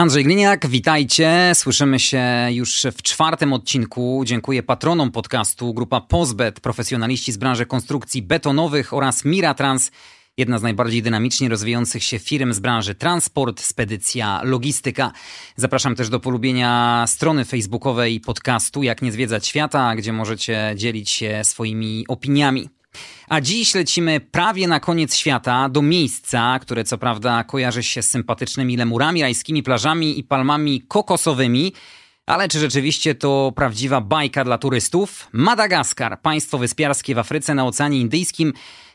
Andrzej Gliniak, witajcie. Słyszymy się już w czwartym odcinku. Dziękuję patronom podcastu Grupa Pozbet, profesjonaliści z branży konstrukcji betonowych oraz Miratrans, jedna z najbardziej dynamicznie rozwijających się firm z branży transport, spedycja, logistyka. Zapraszam też do polubienia strony facebookowej podcastu Jak nie zwiedzać świata, gdzie możecie dzielić się swoimi opiniami. A dziś lecimy prawie na koniec świata, do miejsca, które co prawda kojarzy się z sympatycznymi lemurami, rajskimi plażami i palmami kokosowymi, ale czy rzeczywiście to prawdziwa bajka dla turystów? Madagaskar, państwo wyspiarskie w Afryce na Oceanie Indyjskim,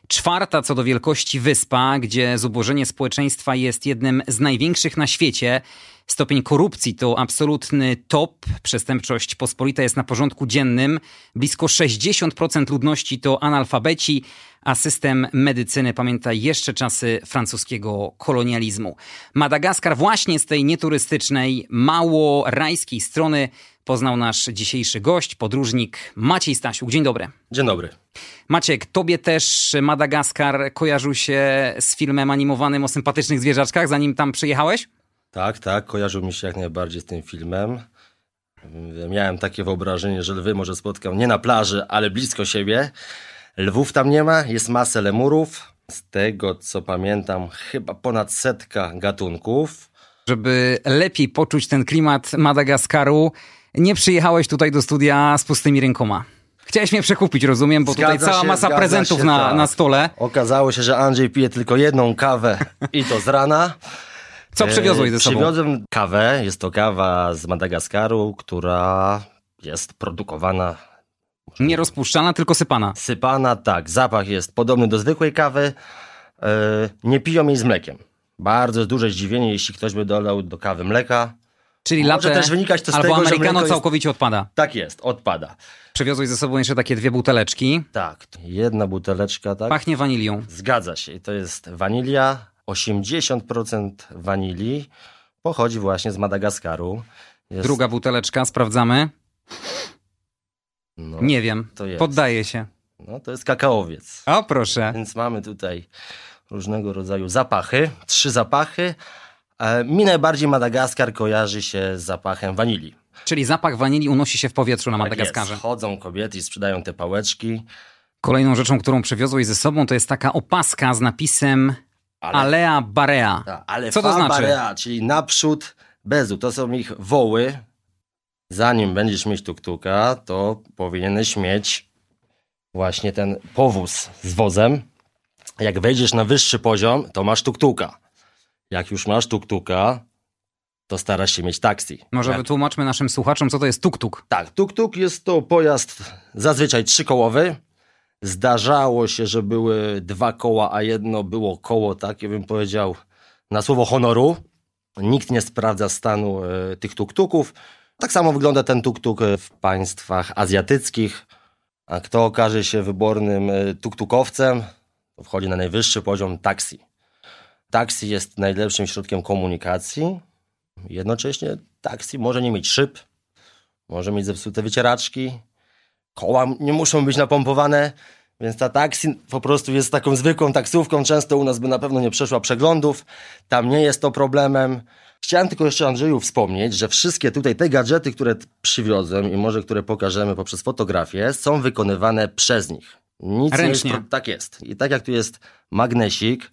czwarta co do wielkości wyspa, gdzie zubożenie społeczeństwa jest jednym z największych na świecie. Stopień korupcji to absolutny top. Przestępczość pospolita jest na porządku dziennym. Blisko 60% ludności to analfabeci, a system medycyny pamięta jeszcze czasy francuskiego kolonializmu. Madagaskar właśnie z tej nieturystycznej, mało rajskiej strony poznał nasz dzisiejszy gość, podróżnik Maciej Stasiuk. Dzień dobry. Dzień dobry. Maciek, tobie też Madagaskar kojarzył się z filmem animowanym o sympatycznych zwierzaczkach, zanim tam przyjechałeś? Tak, tak, kojarzył mi się jak najbardziej z tym filmem. Miałem takie wyobrażenie, że lwy może spotkam nie na plaży, ale blisko siebie. Lwów tam nie ma, jest masę lemurów. Z tego co pamiętam, chyba ponad setka gatunków. Żeby lepiej poczuć ten klimat Madagaskaru, nie przyjechałeś tutaj do studia z pustymi rękoma. Chciałeś mnie przekupić, rozumiem, bo Zgadza tutaj cała się, masa prezentów się, na, tak. na stole. Okazało się, że Andrzej pije tylko jedną kawę i to z rana. Co przywiozłeś ze E, sobą? Przywiozłem kawę. Jest to kawa z Madagaskaru, która jest produkowana Nie rozpuszczana, tylko sypana. Sypana, tak. Zapach jest podobny do zwykłej kawy. E, nie piją jej z mlekiem. Bardzo duże zdziwienie, jeśli ktoś by dolał do kawy mleka. Czyli Może latte też wynikać to z albo tego, że americano jest- całkowicie odpada. Tak jest, odpada. Przywiozłeś ze sobą jeszcze takie dwie buteleczki. Tak, jedna buteleczka, tak? Pachnie wanilią. Zgadza się. I to jest wanilia. 80% wanilii pochodzi właśnie z Madagaskaru. Jest, Druga buteleczka, sprawdzamy. no, Nie wiem, poddaję się. No, to jest kakaowiec. O proszę. Więc mamy tutaj różnego rodzaju zapachy, trzy zapachy. E, Mi najbardziej Madagaskar kojarzy się z zapachem wanilii. Czyli zapach wanilii unosi się w powietrzu na Tak Madagaskarze. jest. Chodzą kobiety i sprzedają te pałeczki. Kolejną rzeczą, którą przywiozłeś ze sobą, to jest taka opaska z napisem Alea Barea. Ta, ale Co to znaczy? Barea, czyli naprzód bezu. To są ich woły. Zanim będziesz mieć tuktuka, to powinieneś mieć właśnie ten powóz z wozem. Jak wejdziesz na wyższy poziom, to masz tuktuka. Jak już masz tuktuka, to starasz się mieć taksi. Może Jak wytłumaczmy naszym słuchaczom, co to jest tuk-tuk. tak, tuk-tuk jest to pojazd zazwyczaj trzykołowy. Zdarzało się, że były dwa koła, a jedno było koło, takie bym powiedział, na słowo honoru. Nikt nie sprawdza stanu e, tych tuk-tuków. Tak samo wygląda ten tuk-tuk e, w państwach azjatyckich. A kto okaże się wybornym e, tuk-tukowcem, to wchodzi na najwyższy poziom taksi. Taksi jest najlepszym środkiem komunikacji. Jednocześnie taksi może nie mieć szyb, może mieć zepsute wycieraczki, koła nie muszą być napompowane, więc ta taksi po prostu jest taką zwykłą taksówką. Często u nas by na pewno nie przeszła przeglądów. Tam nie jest to problemem. Chciałem tylko jeszcze Andrzeju wspomnieć, że wszystkie tutaj te gadżety, które przywiozłem i może które pokażemy poprzez fotografię, są wykonywane przez nich. Nic nie jest. Ręcznie. Tak jest. I tak jak tu jest magnesik,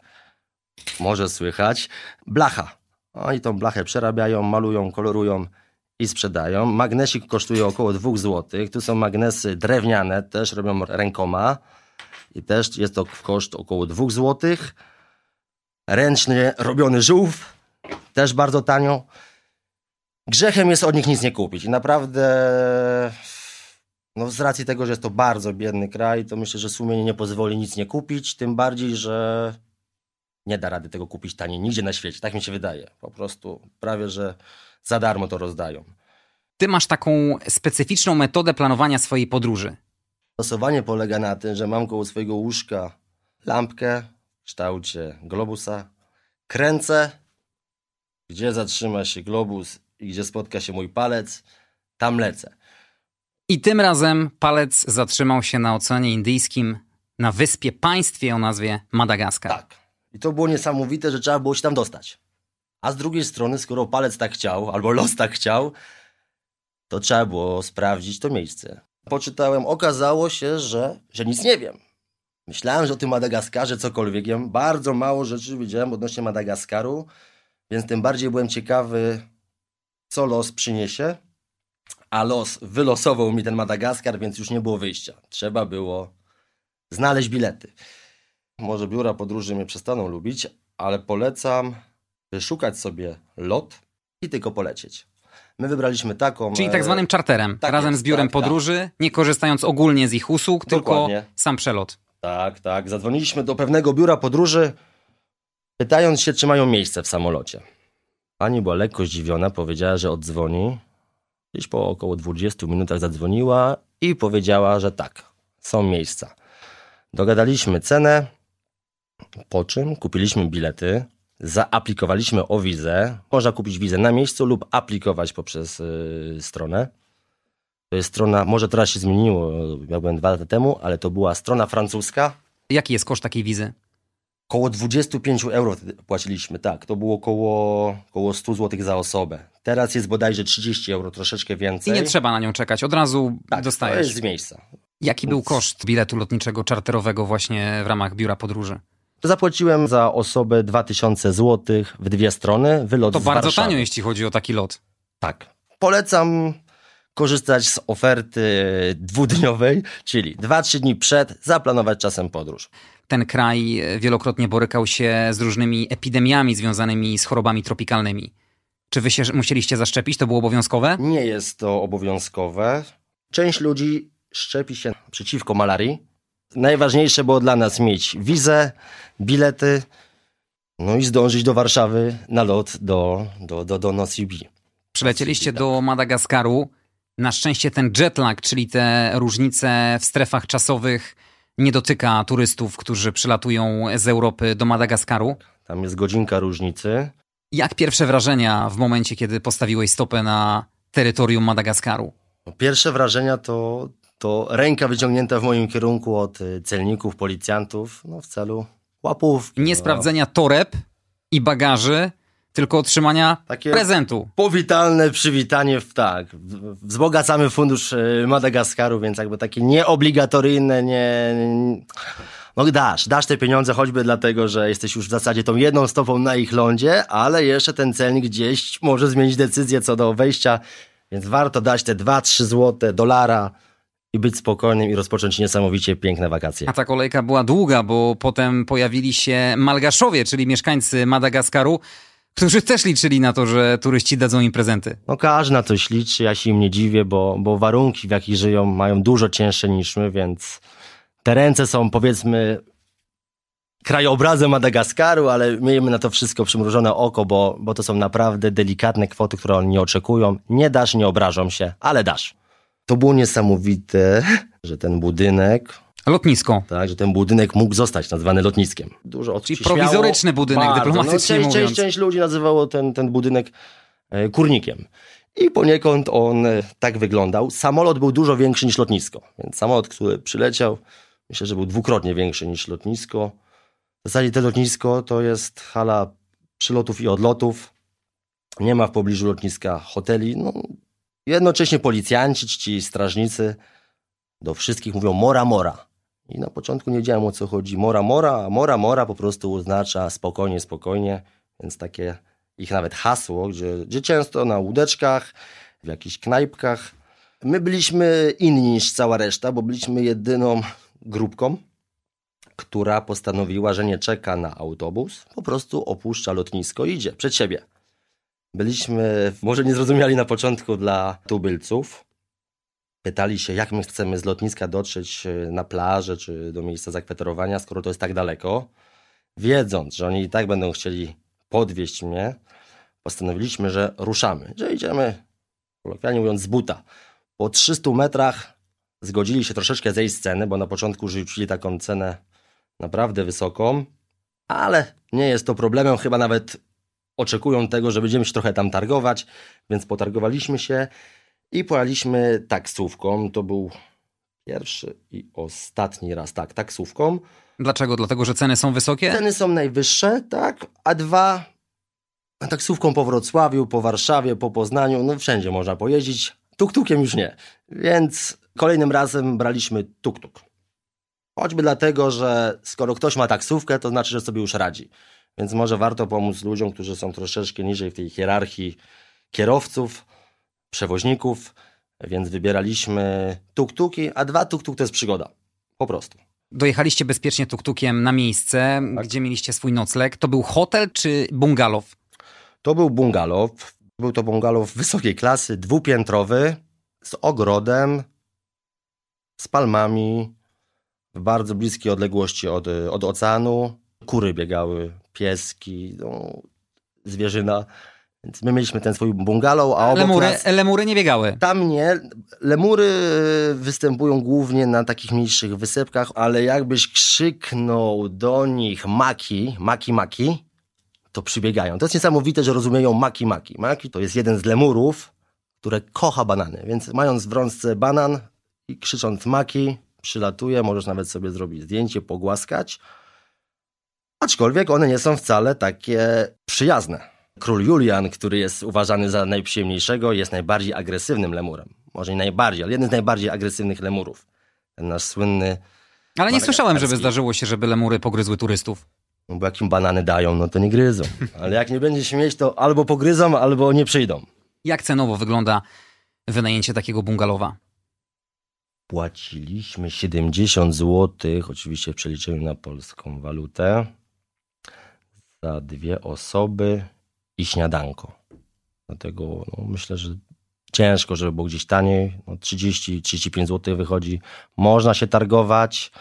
może słychać, blacha. Oni tą blachę przerabiają, malują, kolorują i sprzedają. Magnesik kosztuje około 2 zł. Tu są magnesy drewniane, też robią rękoma i też jest to koszt około 2 zł. Ręcznie robiony żółw, też bardzo tanio. Grzechem jest od nich nic nie kupić i naprawdę no z racji tego, że jest to bardzo biedny kraj, to myślę, że sumienie nie pozwoli nic nie kupić, tym bardziej, że nie da rady tego kupić taniej nigdzie na świecie, tak mi się wydaje. Po prostu prawie, że za darmo to rozdają. Ty masz taką specyficzną metodę planowania swojej podróży. Losowanie polega na tym, że mam koło swojego łóżka lampkę w kształcie globusa, kręcę, gdzie zatrzyma się globus i gdzie spotka się mój palec, tam lecę. I tym razem palec zatrzymał się na Oceanie Indyjskim, na wyspie, państwie o nazwie Madagaskar. Tak. I to było niesamowite, że trzeba było się tam dostać. A z drugiej strony, skoro palec tak chciał, albo los tak chciał, to trzeba było sprawdzić to miejsce. Poczytałem, okazało się, że, że nic nie wiem. Myślałem, że o tym Madagaskarze cokolwiek wiem. Bardzo mało rzeczy wiedziałem odnośnie Madagaskaru, więc tym bardziej byłem ciekawy, co los przyniesie. A los wylosował mi ten Madagaskar, więc już nie było wyjścia. Trzeba było znaleźć bilety. Może biura podróży mnie przestaną lubić, ale polecam wyszukać sobie lot i tylko polecieć. My wybraliśmy taką. Czyli tak e, zwanym czarterem, tak razem jest, z biurem tak, tak. podróży, nie korzystając ogólnie z ich usług, Dokładnie. tylko sam przelot. Tak, tak. Zadzwoniliśmy do pewnego biura podróży, pytając się, czy mają miejsce w samolocie. Pani była lekko zdziwiona, powiedziała, że oddzwoni. Gdzieś po około 20 minutach zadzwoniła i powiedziała, że tak, są miejsca. Dogadaliśmy cenę, po czym kupiliśmy bilety, zaaplikowaliśmy o wizę. Można kupić wizę na miejscu lub aplikować poprzez y, stronę. To jest strona, może teraz się zmieniło, ja byłem dwa lata temu, ale to była strona francuska. Jaki jest koszt takiej wizy? Koło 25 euro płaciliśmy, tak. To było koło, koło 100 zł za osobę. Teraz jest bodajże 30 euro, troszeczkę I więcej. nie trzeba na nią czekać, od razu tak, To dostajesz. jest z miejsca. Jaki był koszt biletu lotniczego czarterowego właśnie w ramach biura podróży? Zapłaciłem za osobę 2000 zł w dwie strony, wylot To bardzo Warszawy. tanio, jeśli chodzi o taki lot. Tak. Polecam korzystać z oferty dwudniowej, czyli 2-3 dni przed, zaplanować czasem podróż. Ten kraj wielokrotnie borykał się z różnymi epidemiami związanymi z chorobami tropikalnymi. Czy wy się musieliście zaszczepić? To było obowiązkowe? Nie jest to obowiązkowe. Część ludzi szczepi się przeciwko malarii. Najważniejsze było dla nas mieć wizę, bilety, no i zdążyć do Warszawy na lot do, do, do, do Nocibi. Przylecieliście do Madagaskaru. Na szczęście ten jetlag, czyli te różnice w strefach czasowych, nie dotyka turystów, którzy przylatują z Europy do Madagaskaru. Tam jest godzinka różnicy. Jak pierwsze wrażenia w momencie, kiedy postawiłeś stopę na terytorium Madagaskaru? No, Pierwsze wrażenia to, to ręka wyciągnięta w moim kierunku od y, celników, policjantów, no w celu łapów. Nie sprawdzenia toreb i bagaży, tylko otrzymania Takie- prezentu. Powitalne przywitanie w tak. Wzbogacamy fundusz y, Madagaskaru, więc jakby takie nieobligatoryjne, nie. nie- No dasz, dasz te pieniądze choćby dlatego, że jesteś już w zasadzie tą jedną stopą na ich lądzie, ale jeszcze ten celnik gdzieś może zmienić decyzję co do wejścia, więc warto dać te 2-3 złote dolara i być spokojnym i rozpocząć niesamowicie piękne wakacje. A ta kolejka była długa, bo potem pojawili się Malgaszowie, czyli mieszkańcy Madagaskaru, którzy też liczyli na to, że turyści dadzą im prezenty. No każdy na coś liczy, ja się im nie dziwię, bo, bo warunki w jakich żyją mają dużo cięższe niż my, więc te ręce są powiedzmy krajobrazem Madagaskaru, ale miejmy na to wszystko przymrużone oko, bo, bo to są naprawdę delikatne kwoty, które oni nie oczekują. Nie dasz, nie obrażą się, ale dasz. To było niesamowite, że ten budynek, Lotnisko. tak, że ten budynek mógł zostać nazwany lotniskiem. Dużo Czyli prowizoryczny budynek, dyplomatycznie no, część, część, część ludzi nazywało ten, ten budynek e, kurnikiem. I poniekąd on e, tak wyglądał. Samolot był dużo większy niż lotnisko. Więc samolot, który przyleciał, myślę, że był dwukrotnie większy niż lotnisko. W zasadzie to lotnisko to jest hala przylotów i odlotów. Nie ma w pobliżu lotniska hoteli. No, jednocześnie policjanci, ci strażnicy do wszystkich mówią mora, mora. I na początku nie wiedziałem o co chodzi. Mora, mora, mora, mora po prostu oznacza spokojnie, spokojnie. Więc takie ich nawet hasło, gdzie, gdzie często na łódeczkach, w jakichś knajpkach. My byliśmy inni niż cała reszta, bo byliśmy jedyną grupką, która postanowiła, że nie czeka na autobus, po prostu opuszcza lotnisko i idzie przed siebie. Byliśmy, może niezrozumiali na początku dla tubylców. Pytali się, jak my chcemy z lotniska dotrzeć e, na plażę czy do miejsca zakwaterowania, skoro to jest tak daleko. Wiedząc, że oni i tak będą chcieli podwieźć mnie, postanowiliśmy, że ruszamy, że idziemy, kolokwialnie mówiąc, z buta. Po 300 metrach zgodzili się troszeczkę zejść z ceny, bo na początku rzucili taką cenę naprawdę wysoką, ale nie jest to problemem, chyba nawet oczekują tego, że będziemy się trochę tam targować, więc potargowaliśmy się i pojechaliśmy taksówką. To był pierwszy i ostatni raz, tak, taksówką. Dlaczego? Dlatego, że ceny są wysokie? Ceny są najwyższe, tak, a dwa taksówką po Wrocławiu, po Warszawie, po Poznaniu, no wszędzie można pojeździć. Tuk-tukiem już nie. Więc kolejnym razem braliśmy tuk-tuk. Choćby dlatego, że skoro ktoś ma taksówkę, to znaczy, że sobie już radzi. Więc może warto pomóc ludziom, którzy są troszeczkę niżej w tej hierarchii kierowców, przewoźników, więc wybieraliśmy tuk-tuki, a dwa tuk-tuk to jest przygoda. Po prostu. Dojechaliście bezpiecznie tuk-tukiem na miejsce, Tak. gdzie mieliście swój nocleg. To był hotel czy bungalow? To był bungalow. Był to bungalow wysokiej klasy, dwupiętrowy, z ogrodem, z palmami, w bardzo bliskiej odległości od, od oceanu. Kury biegały, pieski, no, zwierzyna. Więc my mieliśmy ten swój bungalow, a obok Lemury, nas... lemury nie biegały. Tam nie. Lemury występują głównie na takich mniejszych wysepkach, ale jakbyś krzyknął do nich maki, maki, maki, to przybiegają. To jest niesamowite, że rozumieją maki, maki. Maki to jest jeden z lemurów, które kocha banany, więc mając w rączce banan i krzycząc maki, przylatuje, możesz nawet sobie zrobić zdjęcie, pogłaskać. Aczkolwiek one nie są wcale takie przyjazne. Król Julian, który jest uważany za najprzyjemniejszego, jest najbardziej agresywnym lemurem. Może nie najbardziej, ale jeden z najbardziej agresywnych lemurów. Ten nasz słynny, Ale nie słyszałem, żeby zdarzyło się, żeby lemury pogryzły turystów. no bo jak im banany dają, no to nie gryzą. Ale jak nie będzie śmieć, to albo pogryzą, albo nie przyjdą. Jak cenowo wygląda wynajęcie takiego bungalowa? Płaciliśmy 70 zł, oczywiście w przeliczeniu na polską walutę, za dwie osoby i śniadanko. Dlatego no, myślę, że ciężko, żeby było gdzieś taniej. No, 30-35 zł wychodzi. Można się targować,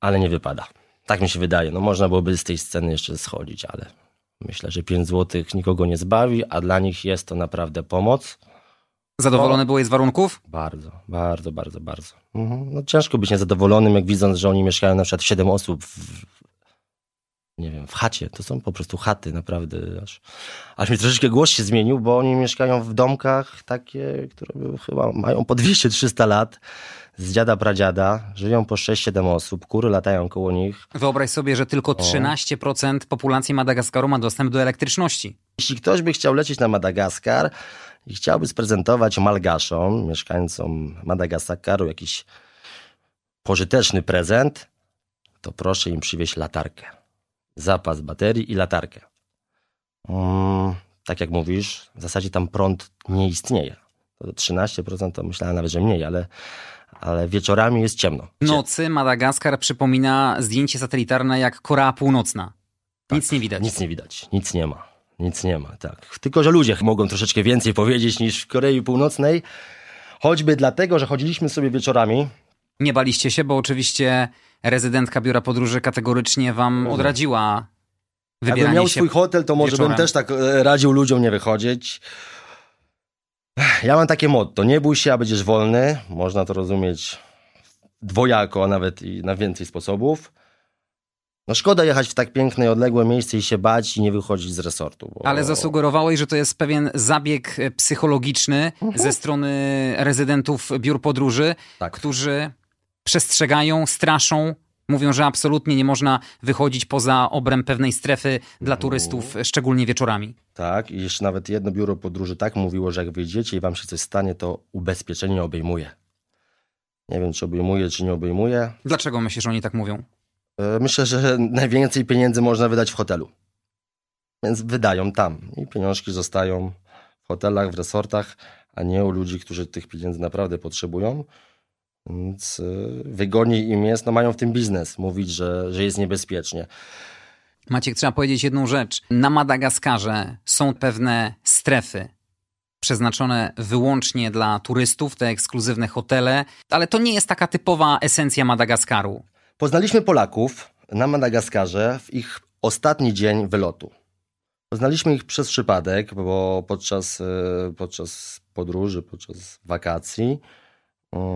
ale nie wypada. Tak mi się wydaje. No, można byłoby z tej sceny jeszcze schodzić, ale myślę, że 5 zł nikogo nie zbawi, a dla nich jest to naprawdę pomoc. Zadowolony byłeś z warunków? Bardzo, bardzo, bardzo, bardzo. Mhm. No, ciężko być niezadowolonym, jak widząc, że oni mieszkają na przykład 7 osób w, nie wiem, w chacie. To są po prostu chaty, naprawdę. Aż, aż mi troszeczkę głos się zmienił, bo oni mieszkają w domkach takie, które chyba mają po 200-300 lat. Z dziada, pradziada. Żyją po 6-7 osób. Kury latają koło nich. Wyobraź sobie, że tylko 13% populacji Madagaskaru ma dostęp do elektryczności. Jeśli ktoś by chciał lecieć na Madagaskar i chciałby sprezentować Malgaszom, mieszkańcom Madagaskaru, jakiś pożyteczny prezent, to proszę im przywieźć latarkę. Zapas baterii i latarkę. Tak jak mówisz, w zasadzie tam prąd nie istnieje. To 13% to myślałem nawet, że mniej, ale, ale wieczorami jest ciemno. W nocy Madagaskar przypomina zdjęcie satelitarne jak Korea Północna. Nic nie widać. Nic nie widać, nic nie ma. Nic nie ma, tak. Tylko, że ludzie mogą troszeczkę więcej powiedzieć niż w Korei Północnej. Choćby dlatego, że chodziliśmy sobie wieczorami. Nie baliście się, bo oczywiście rezydentka biura podróży kategorycznie wam odradziła Jakbym wybieranie miał się. swój hotel, to może wieczorem. bym też tak e, radził ludziom nie wychodzić. Ja mam takie motto, nie bój się, a będziesz wolny. Można to rozumieć dwojako, a nawet i na więcej sposobów. No szkoda jechać w tak piękne i odległe miejsce i się bać i nie wychodzić z resortu. Bo... Ale zasugerowałeś, że to jest pewien zabieg e, psychologiczny ze strony rezydentów biur podróży, Tak. którzy przestrzegają, straszą, mówią, że absolutnie nie można wychodzić poza obręb pewnej strefy dla turystów, szczególnie wieczorami. Tak, i jeszcze nawet jedno biuro podróży tak mówiło, że jak wyjdziecie i wam się coś stanie, to ubezpieczenie nie obejmuje. Nie wiem, czy obejmuje, czy nie obejmuje. Dlaczego myślisz, że oni tak mówią? E, Myślę, że najwięcej pieniędzy można wydać w hotelu. Więc wydają tam. I pieniążki zostają w hotelach, w resortach, a nie u ludzi, którzy tych pieniędzy naprawdę potrzebują. Więc e, wygodniej im jest, no mają w tym biznes, mówić, że, że jest niebezpiecznie. Maciek, trzeba powiedzieć jedną rzecz. Na Madagaskarze są pewne strefy przeznaczone wyłącznie dla turystów, te ekskluzywne hotele, ale to nie jest taka typowa esencja Madagaskaru. Poznaliśmy Polaków na Madagaskarze w ich ostatni dzień wylotu. Poznaliśmy ich przez przypadek, bo podczas, e, podczas podróży, podczas wakacji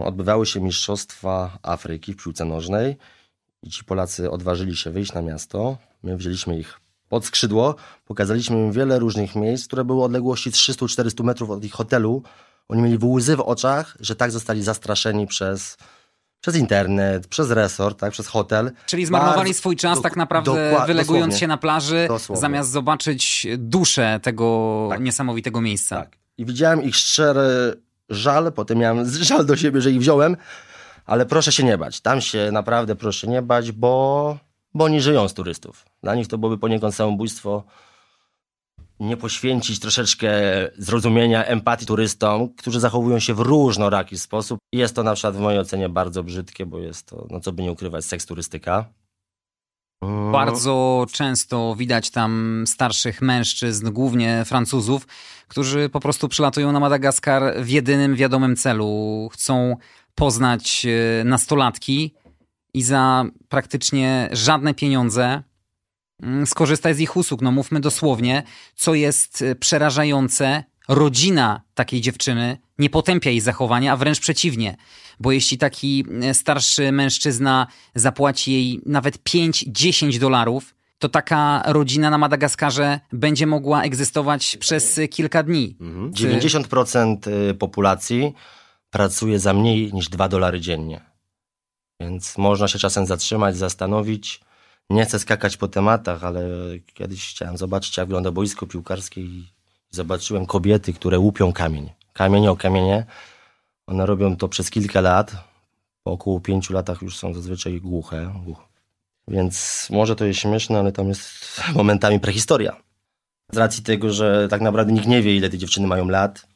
odbywały się Mistrzostwa Afryki w piłce nożnej I ci Polacy odważyli się wyjść na miasto. My wzięliśmy ich pod skrzydło, pokazaliśmy im wiele różnych miejsc, które były odległości 300-400 metrów od ich hotelu. Oni mieli łzy w oczach, że tak zostali zastraszeni przez, przez internet, przez resort, tak, przez hotel. Czyli zmarnowali Bardzo- swój czas dok- tak naprawdę dokła- wylegując dosłownie. się na plaży, Dosłownie. zamiast zobaczyć duszę tego Tak. niesamowitego miejsca. Tak. I widziałem ich szczery żal, potem miałem żal do siebie, że ich wziąłem, ale proszę się nie bać. Tam się naprawdę proszę nie bać, bo, bo oni żyją z turystów. Dla nich to byłoby poniekąd samobójstwo nie poświęcić troszeczkę zrozumienia, empatii turystom, którzy zachowują się w różnoraki sposób. Jest to na przykład w mojej ocenie bardzo brzydkie, bo jest to, no co by nie ukrywać, seks turystyka. Bardzo często widać tam starszych mężczyzn, głównie Francuzów, którzy po prostu przylatują na Madagaskar w jedynym wiadomym celu. Chcą poznać e, nastolatki i za praktycznie żadne pieniądze mm, skorzystać z ich usług. No mówmy dosłownie, co jest e, przerażające, rodzina takiej dziewczyny nie potępia jej zachowania, a wręcz przeciwnie. Bo jeśli taki e, starszy mężczyzna zapłaci jej nawet 5-10 dolarów, to taka rodzina na Madagaskarze będzie mogła egzystować przez kilka dni. Mhm. Czy- 90% y, populacji pracuje za mniej niż 2 dolary dziennie. Więc można się czasem zatrzymać, zastanowić. Nie chcę skakać po tematach, ale kiedyś chciałem zobaczyć, jak wygląda boisko piłkarskie i zobaczyłem kobiety, które łupią kamień. Kamienie o kamienie. One robią to przez kilka lat. Po około pięciu latach już są zazwyczaj głuche. Więc może to jest śmieszne, ale tam jest momentami prehistoria. Z racji tego, że tak naprawdę nikt nie wie, ile te dziewczyny mają lat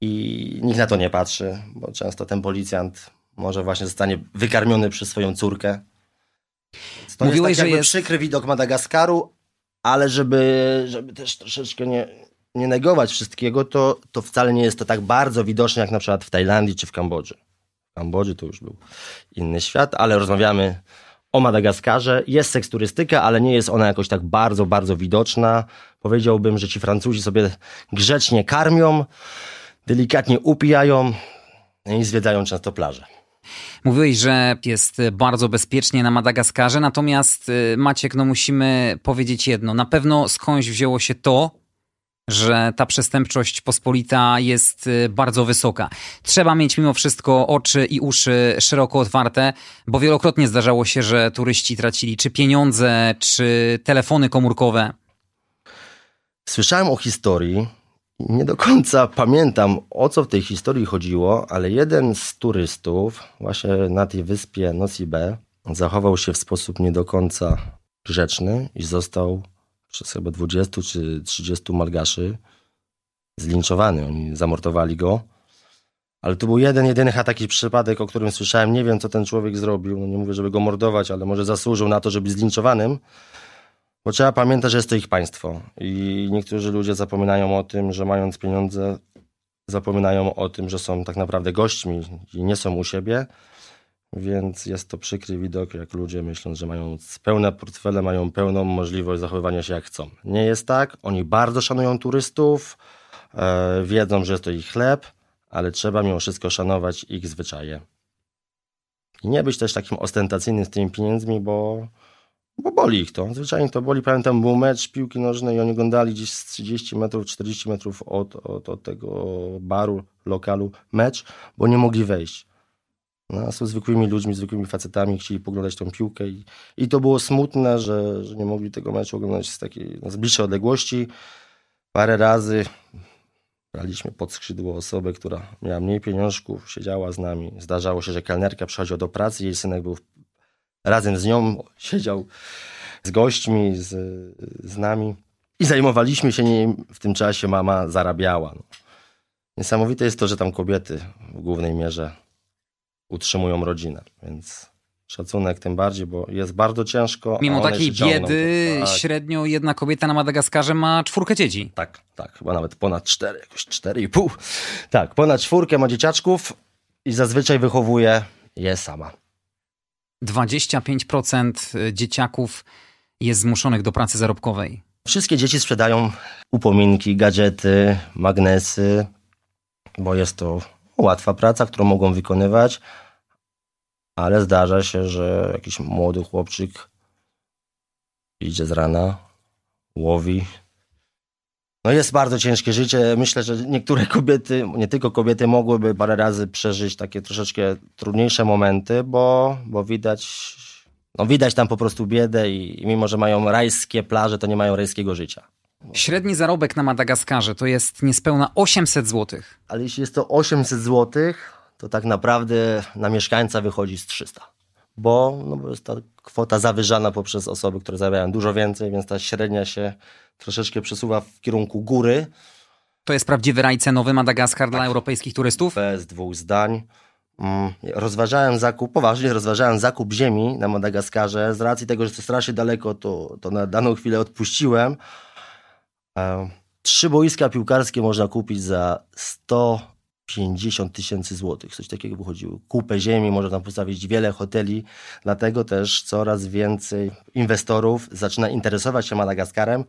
i nikt na to nie patrzy, bo często ten policjant może właśnie zostanie wykarmiony przez swoją córkę. To Mówiłeś, jest tak że jakby jest- przykry widok Madagaskaru, ale żeby, żeby też troszeczkę nie, nie negować wszystkiego, to, to wcale nie jest to tak bardzo widoczne jak na przykład w Tajlandii czy w Kambodży. W Kambodży to już był inny świat, ale rozmawiamy o Madagaskarze. Jest seks turystyka, ale nie jest ona jakoś tak bardzo, bardzo widoczna. Powiedziałbym, że ci Francuzi sobie grzecznie karmią, delikatnie upijają i zwiedzają często plaże. Mówiłeś, że jest bardzo bezpiecznie na Madagaskarze, natomiast y, Maciek, no musimy powiedzieć jedno. Na pewno skądś wzięło się to, że ta przestępczość pospolita jest y, bardzo wysoka. Trzeba mieć mimo wszystko oczy i uszy szeroko otwarte, bo wielokrotnie zdarzało się, że turyści tracili czy pieniądze, czy telefony komórkowe. Słyszałem o historii, nie do końca pamiętam o co w tej historii chodziło, ale jeden z turystów właśnie na tej wyspie Nosibe zachował się w sposób nie do końca grzeczny i został przez chyba 20 czy 30 malgaszy zlinczowany. Oni zamordowali go. Ale to był jeden, jedyny taki przypadek, o którym słyszałem. Nie wiem, co ten człowiek zrobił. No nie mówię, żeby go mordować, ale może zasłużył na to, żeby być zlinczowanym. Bo trzeba pamiętać, że jest to ich państwo. I niektórzy ludzie zapominają o tym, że mając pieniądze, zapominają o tym, że są tak naprawdę gośćmi i nie są u siebie. Więc jest to przykry widok, jak ludzie myślą, że mają pełne portfele, mają pełną możliwość zachowywania się jak chcą. Nie jest tak. Oni bardzo szanują turystów, e, wiedzą, że jest to ich chleb, ale trzeba mimo wszystko szanować ich zwyczaje. I nie być też takim ostentacyjnym z tymi pieniędzmi, bo, bo boli ich to. Zwyczajnie to boli. Pamiętam, był mecz piłki nożnej i oni oglądali gdzieś z 30 metrów, 40 metrów od, od, od tego baru, lokalu mecz, bo nie mogli wejść. No, są zwykłymi ludźmi, zwykłymi facetami, chcieli poglądać tą piłkę i, i to było smutne, że, że nie mogli tego meczu oglądać z takiej no, z bliższej odległości. Parę razy braliśmy pod skrzydło osobę, która miała mniej pieniążków, siedziała z nami. Zdarzało się, że kelnerka przychodziła do pracy, jej synek był razem z nią, siedział z gośćmi, z, z nami i zajmowaliśmy się nim. W tym czasie mama zarabiała. No. Niesamowite jest to, że tam kobiety w głównej mierze utrzymują rodzinę, więc szacunek tym bardziej, bo jest bardzo ciężko. Mimo takiej biedy, Tak. średnio jedna kobieta na Madagaskarze ma czwórkę dzieci. Tak, tak, chyba nawet ponad cztery, jakoś cztery i pół. Tak, ponad czwórkę ma dzieciaczków i zazwyczaj wychowuje je sama. 25% dzieciaków jest zmuszonych do pracy zarobkowej. Wszystkie dzieci sprzedają upominki, gadżety, magnesy, bo jest to łatwa praca, którą mogą wykonywać, ale zdarza się, że jakiś młody chłopczyk idzie z rana, łowi. No jest bardzo ciężkie życie. Myślę, że niektóre kobiety, nie tylko kobiety, mogłyby parę razy przeżyć takie troszeczkę trudniejsze momenty, bo, bo widać, no widać tam po prostu biedę i, i mimo, że mają rajskie plaże, to nie mają rajskiego życia. Średni zarobek na Madagaskarze to jest niespełna 800 zł. Ale jeśli jest to 800 zł, to tak naprawdę na mieszkańca wychodzi z 300. Bo, no bo jest ta kwota zawyżana poprzez osoby, które zarabiają dużo więcej, więc ta średnia się troszeczkę przesuwa w kierunku góry. To jest prawdziwy raj cenowy Madagaskar dla europejskich turystów? Bez dwóch zdań. Mm, Rozważałem zakup, poważnie rozważałem zakup ziemi na Madagaskarze. Z racji tego, że to strasznie daleko, to, to na daną chwilę odpuściłem. E, Trzy boiska piłkarskie można kupić za 150 tysięcy złotych. Coś takiego wychodziło. Kupę ziemi, można tam postawić wiele hoteli. Dlatego też coraz więcej inwestorów zaczyna interesować się Madagaskarem.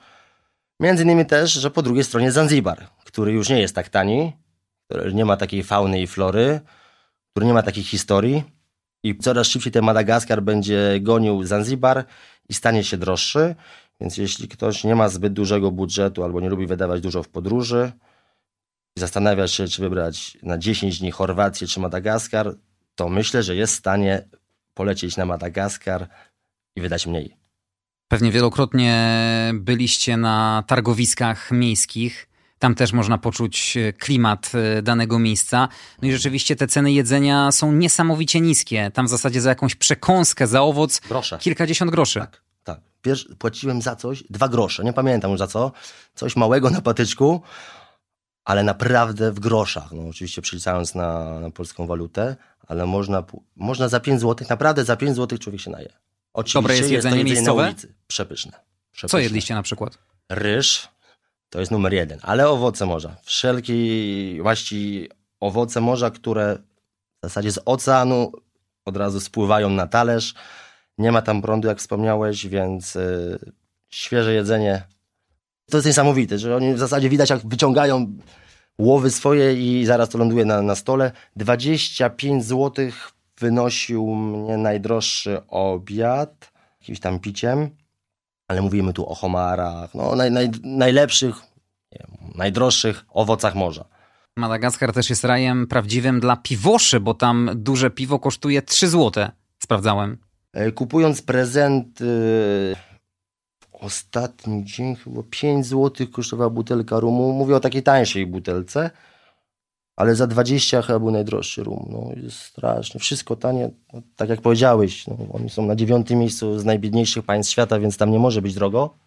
Między innymi też, że po drugiej stronie Zanzibar, który już nie jest tak tani, który nie ma takiej fauny i flory, który nie ma takich historii i coraz szybciej ten Madagaskar będzie gonił Zanzibar i stanie się droższy. Więc jeśli ktoś nie ma zbyt dużego budżetu albo nie lubi wydawać dużo w podróży i zastanawia się, czy wybrać na 10 dni Chorwację czy Madagaskar, to myślę, że jest w stanie polecieć na Madagaskar i wydać mniej. Pewnie wielokrotnie byliście na targowiskach miejskich. Tam też można poczuć klimat e, danego miejsca. No i rzeczywiście te ceny jedzenia są niesamowicie niskie. Tam w zasadzie za jakąś przekąskę, za owoc Grosze. kilkadziesiąt groszy. Tak, płaciłem za coś dwa grosze, nie pamiętam już za co. Coś małego na patyczku, ale naprawdę w groszach. No, oczywiście przeliczając na, na polską walutę, ale można, można za 5 zł, naprawdę za 5 zł człowiek się naje. Oczywiście Dobre jest to jedzenie jedzenie miejscowe? na ulicy. Przepyszne. Co Przepyszne. jedliście na przykład? Ryż to jest numer jeden, ale owoce morza. Wszelkie maści owoce morza, które w zasadzie z oceanu od razu spływają na talerz. Nie ma tam prądu, jak wspomniałeś, więc y, świeże jedzenie. To jest niesamowite, że oni w zasadzie widać, jak wyciągają łowy swoje i zaraz to ląduje na, na stole. 25 zł wynosił mnie najdroższy obiad, jakimś tam piciem ale mówimy tu o homarach, no, naj, naj, najlepszych, najdroższych owocach morza. Madagaskar też jest rajem prawdziwym dla piwoszy, bo tam duże piwo kosztuje 3 zł. Sprawdzałem. E, Kupując prezenty, ostatni dzień chyba 5 zł kosztowała butelka rumu. Mówię o takiej tańszej butelce, ale za 20 chyba był najdroższy rum. No, jest strasznie. Wszystko tanie, no, tak jak powiedziałeś. No, oni są na dziewiątym miejscu z najbiedniejszych państw świata, więc tam nie może być drogo.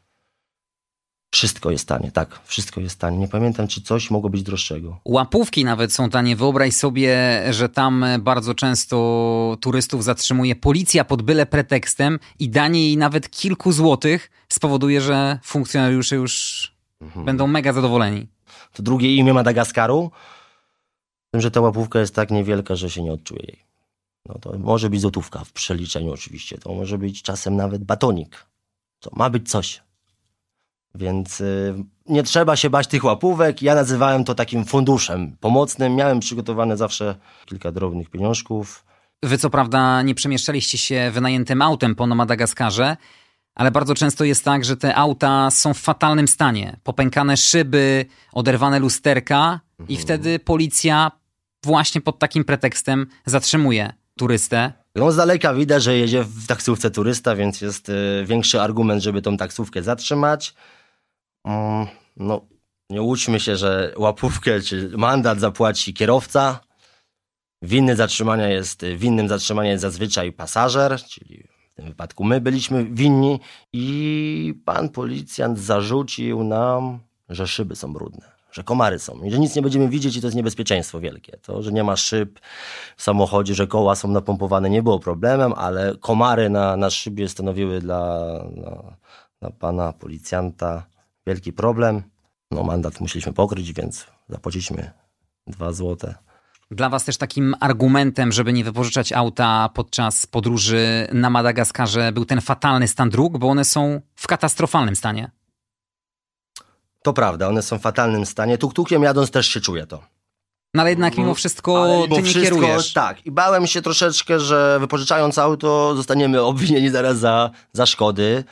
Wszystko jest tanie, tak. Wszystko jest tanie. Nie pamiętam, czy coś mogło być droższego. Łapówki nawet są tanie. Wyobraź sobie, że tam bardzo często turystów zatrzymuje policja pod byle pretekstem i danie jej nawet kilku złotych spowoduje, że funkcjonariusze już będą mega zadowoleni. To drugie imię Madagaskaru, tym, że ta łapówka jest tak niewielka, że się nie odczuje jej. No to może być złotówka w przeliczeniu oczywiście, to może być czasem nawet batonik. To ma być coś. Więc y, nie trzeba się bać tych łapówek. Ja nazywałem to takim funduszem pomocnym. Miałem przygotowane zawsze kilka drobnych pieniążków. Wy co prawda nie przemieszczaliście się wynajętym autem po Madagaskarze, ale bardzo często jest tak, że te auta są w fatalnym stanie. Popękane szyby, oderwane lusterka i wtedy policja właśnie pod takim pretekstem zatrzymuje turystę. No z daleka widać, że jedzie w taksówce turysta, więc jest y, większy argument, żeby tą taksówkę zatrzymać. No, nie łudźmy się, że łapówkę czy mandat zapłaci kierowca. Winny zatrzymania jest, winnym zatrzymania jest zazwyczaj pasażer, czyli w tym wypadku my byliśmy winni i pan policjant zarzucił nam, że szyby są brudne, że komary są że nic nie będziemy widzieć i to jest niebezpieczeństwo wielkie. To, że nie ma szyb w samochodzie, że koła są napompowane nie było problemem, ale komary na, na szybie stanowiły dla, dla, dla pana policjanta wielki problem. No mandat musieliśmy pokryć, więc zapłaciliśmy dwa złote. Dla was też takim argumentem, żeby nie wypożyczać auta podczas podróży na Madagaskarze był ten fatalny stan dróg, bo one są w katastrofalnym stanie. To prawda, one są w fatalnym stanie. Tuk-tukiem jadąc też się czuje to. No ale jednak mimo wszystko Ale mimo ty nie wszystko, kierujesz. Tak, i bałem się troszeczkę, że wypożyczając auto zostaniemy obwinieni zaraz za, za szkody,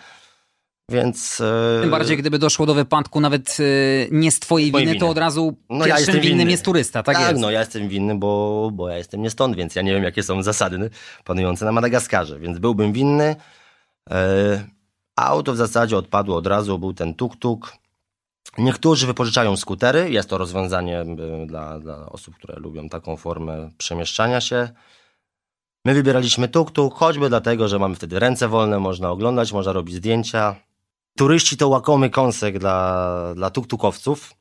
więc... e, Tym bardziej, gdyby doszło do wypadku nawet y, nie z twojej Mojej winy, to winy. od razu No, ja pierwszym jestem winnym winny. jest turysta, tak, tak, jest. no ja jestem winny, bo, bo ja jestem nie stąd, więc ja nie wiem, jakie są zasady panujące na Madagaskarze, więc byłbym winny. E, auto w zasadzie odpadło od razu, był ten tuk-tuk. Niektórzy wypożyczają skutery, jest to rozwiązanie e, dla, dla osób, które lubią taką formę przemieszczania się. My wybieraliśmy tuk-tuk, choćby dlatego, że mamy wtedy ręce wolne, można oglądać, można robić zdjęcia. Turyści to łakomy kąsek dla, dla tuk-tukowców.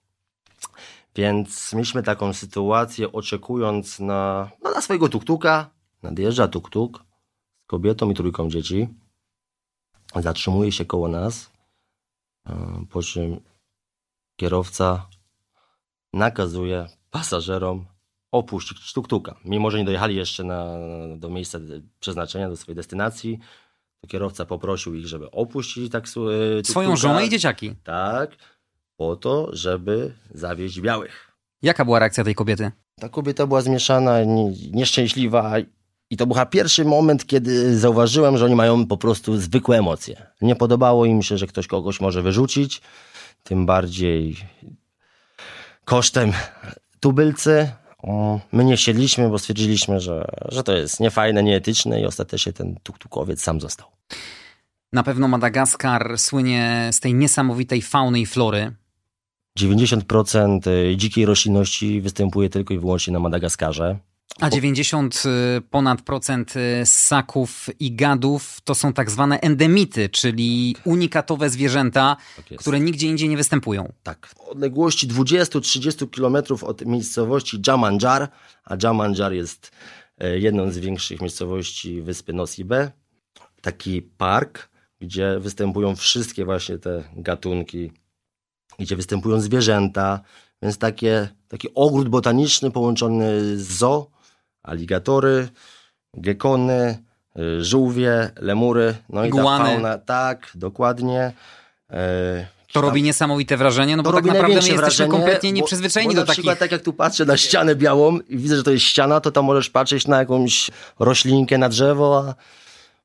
Więc mieliśmy taką sytuację, oczekując na, no, na swojego tuktuka. Nadjeżdża tuktuk z kobietą i trójką dzieci. Zatrzymuje się koło nas, e, po czym kierowca nakazuje pasażerom opuścić tuktuka. Mimo, że nie dojechali jeszcze na, do miejsca przeznaczenia, do swojej destynacji, kierowca poprosił ich, żeby opuścili taksu, e, Swoją żonę i dzieciaki. Tak, po to, żeby zawieźć białych. Jaka była reakcja tej kobiety? Ta kobieta była zmieszana, nie, nieszczęśliwa i to był pierwszy moment, kiedy zauważyłem, że oni mają po prostu zwykłe emocje. Nie podobało im się, że ktoś kogoś może wyrzucić, tym bardziej kosztem tubylcy. My nie siedliśmy, bo stwierdziliśmy, że, że to jest niefajne, nieetyczne i ostatecznie ten tuktukowiec sam został. Na pewno Madagaskar słynie z tej niesamowitej fauny i flory. 90% dzikiej roślinności występuje tylko i wyłącznie na Madagaskarze. A 90 y, ponad procent y, ssaków i gadów to są tak zwane endemity, czyli unikatowe zwierzęta, Tak które nigdzie indziej nie występują. Tak. W odległości 20-30 km od miejscowości Jamanjar, a Jamanjar jest e, jedną z większych miejscowości wyspy Nosibe, taki park, gdzie występują wszystkie właśnie te gatunki, gdzie występują zwierzęta, więc takie, taki ogród botaniczny połączony z zoo, aligatory, gekony, y, żółwie, lemury, no i Iguany. ta fauna, tak, dokładnie. E, To robi niesamowite wrażenie, no bo tak naprawdę my jesteśmy wrażenie, kompletnie bo- nieprzyzwyczajeni bo do na przykład takich... tak jak tu patrzę na ścianę białą i widzę, że to jest ściana, to tam możesz patrzeć na jakąś roślinkę na drzewo, a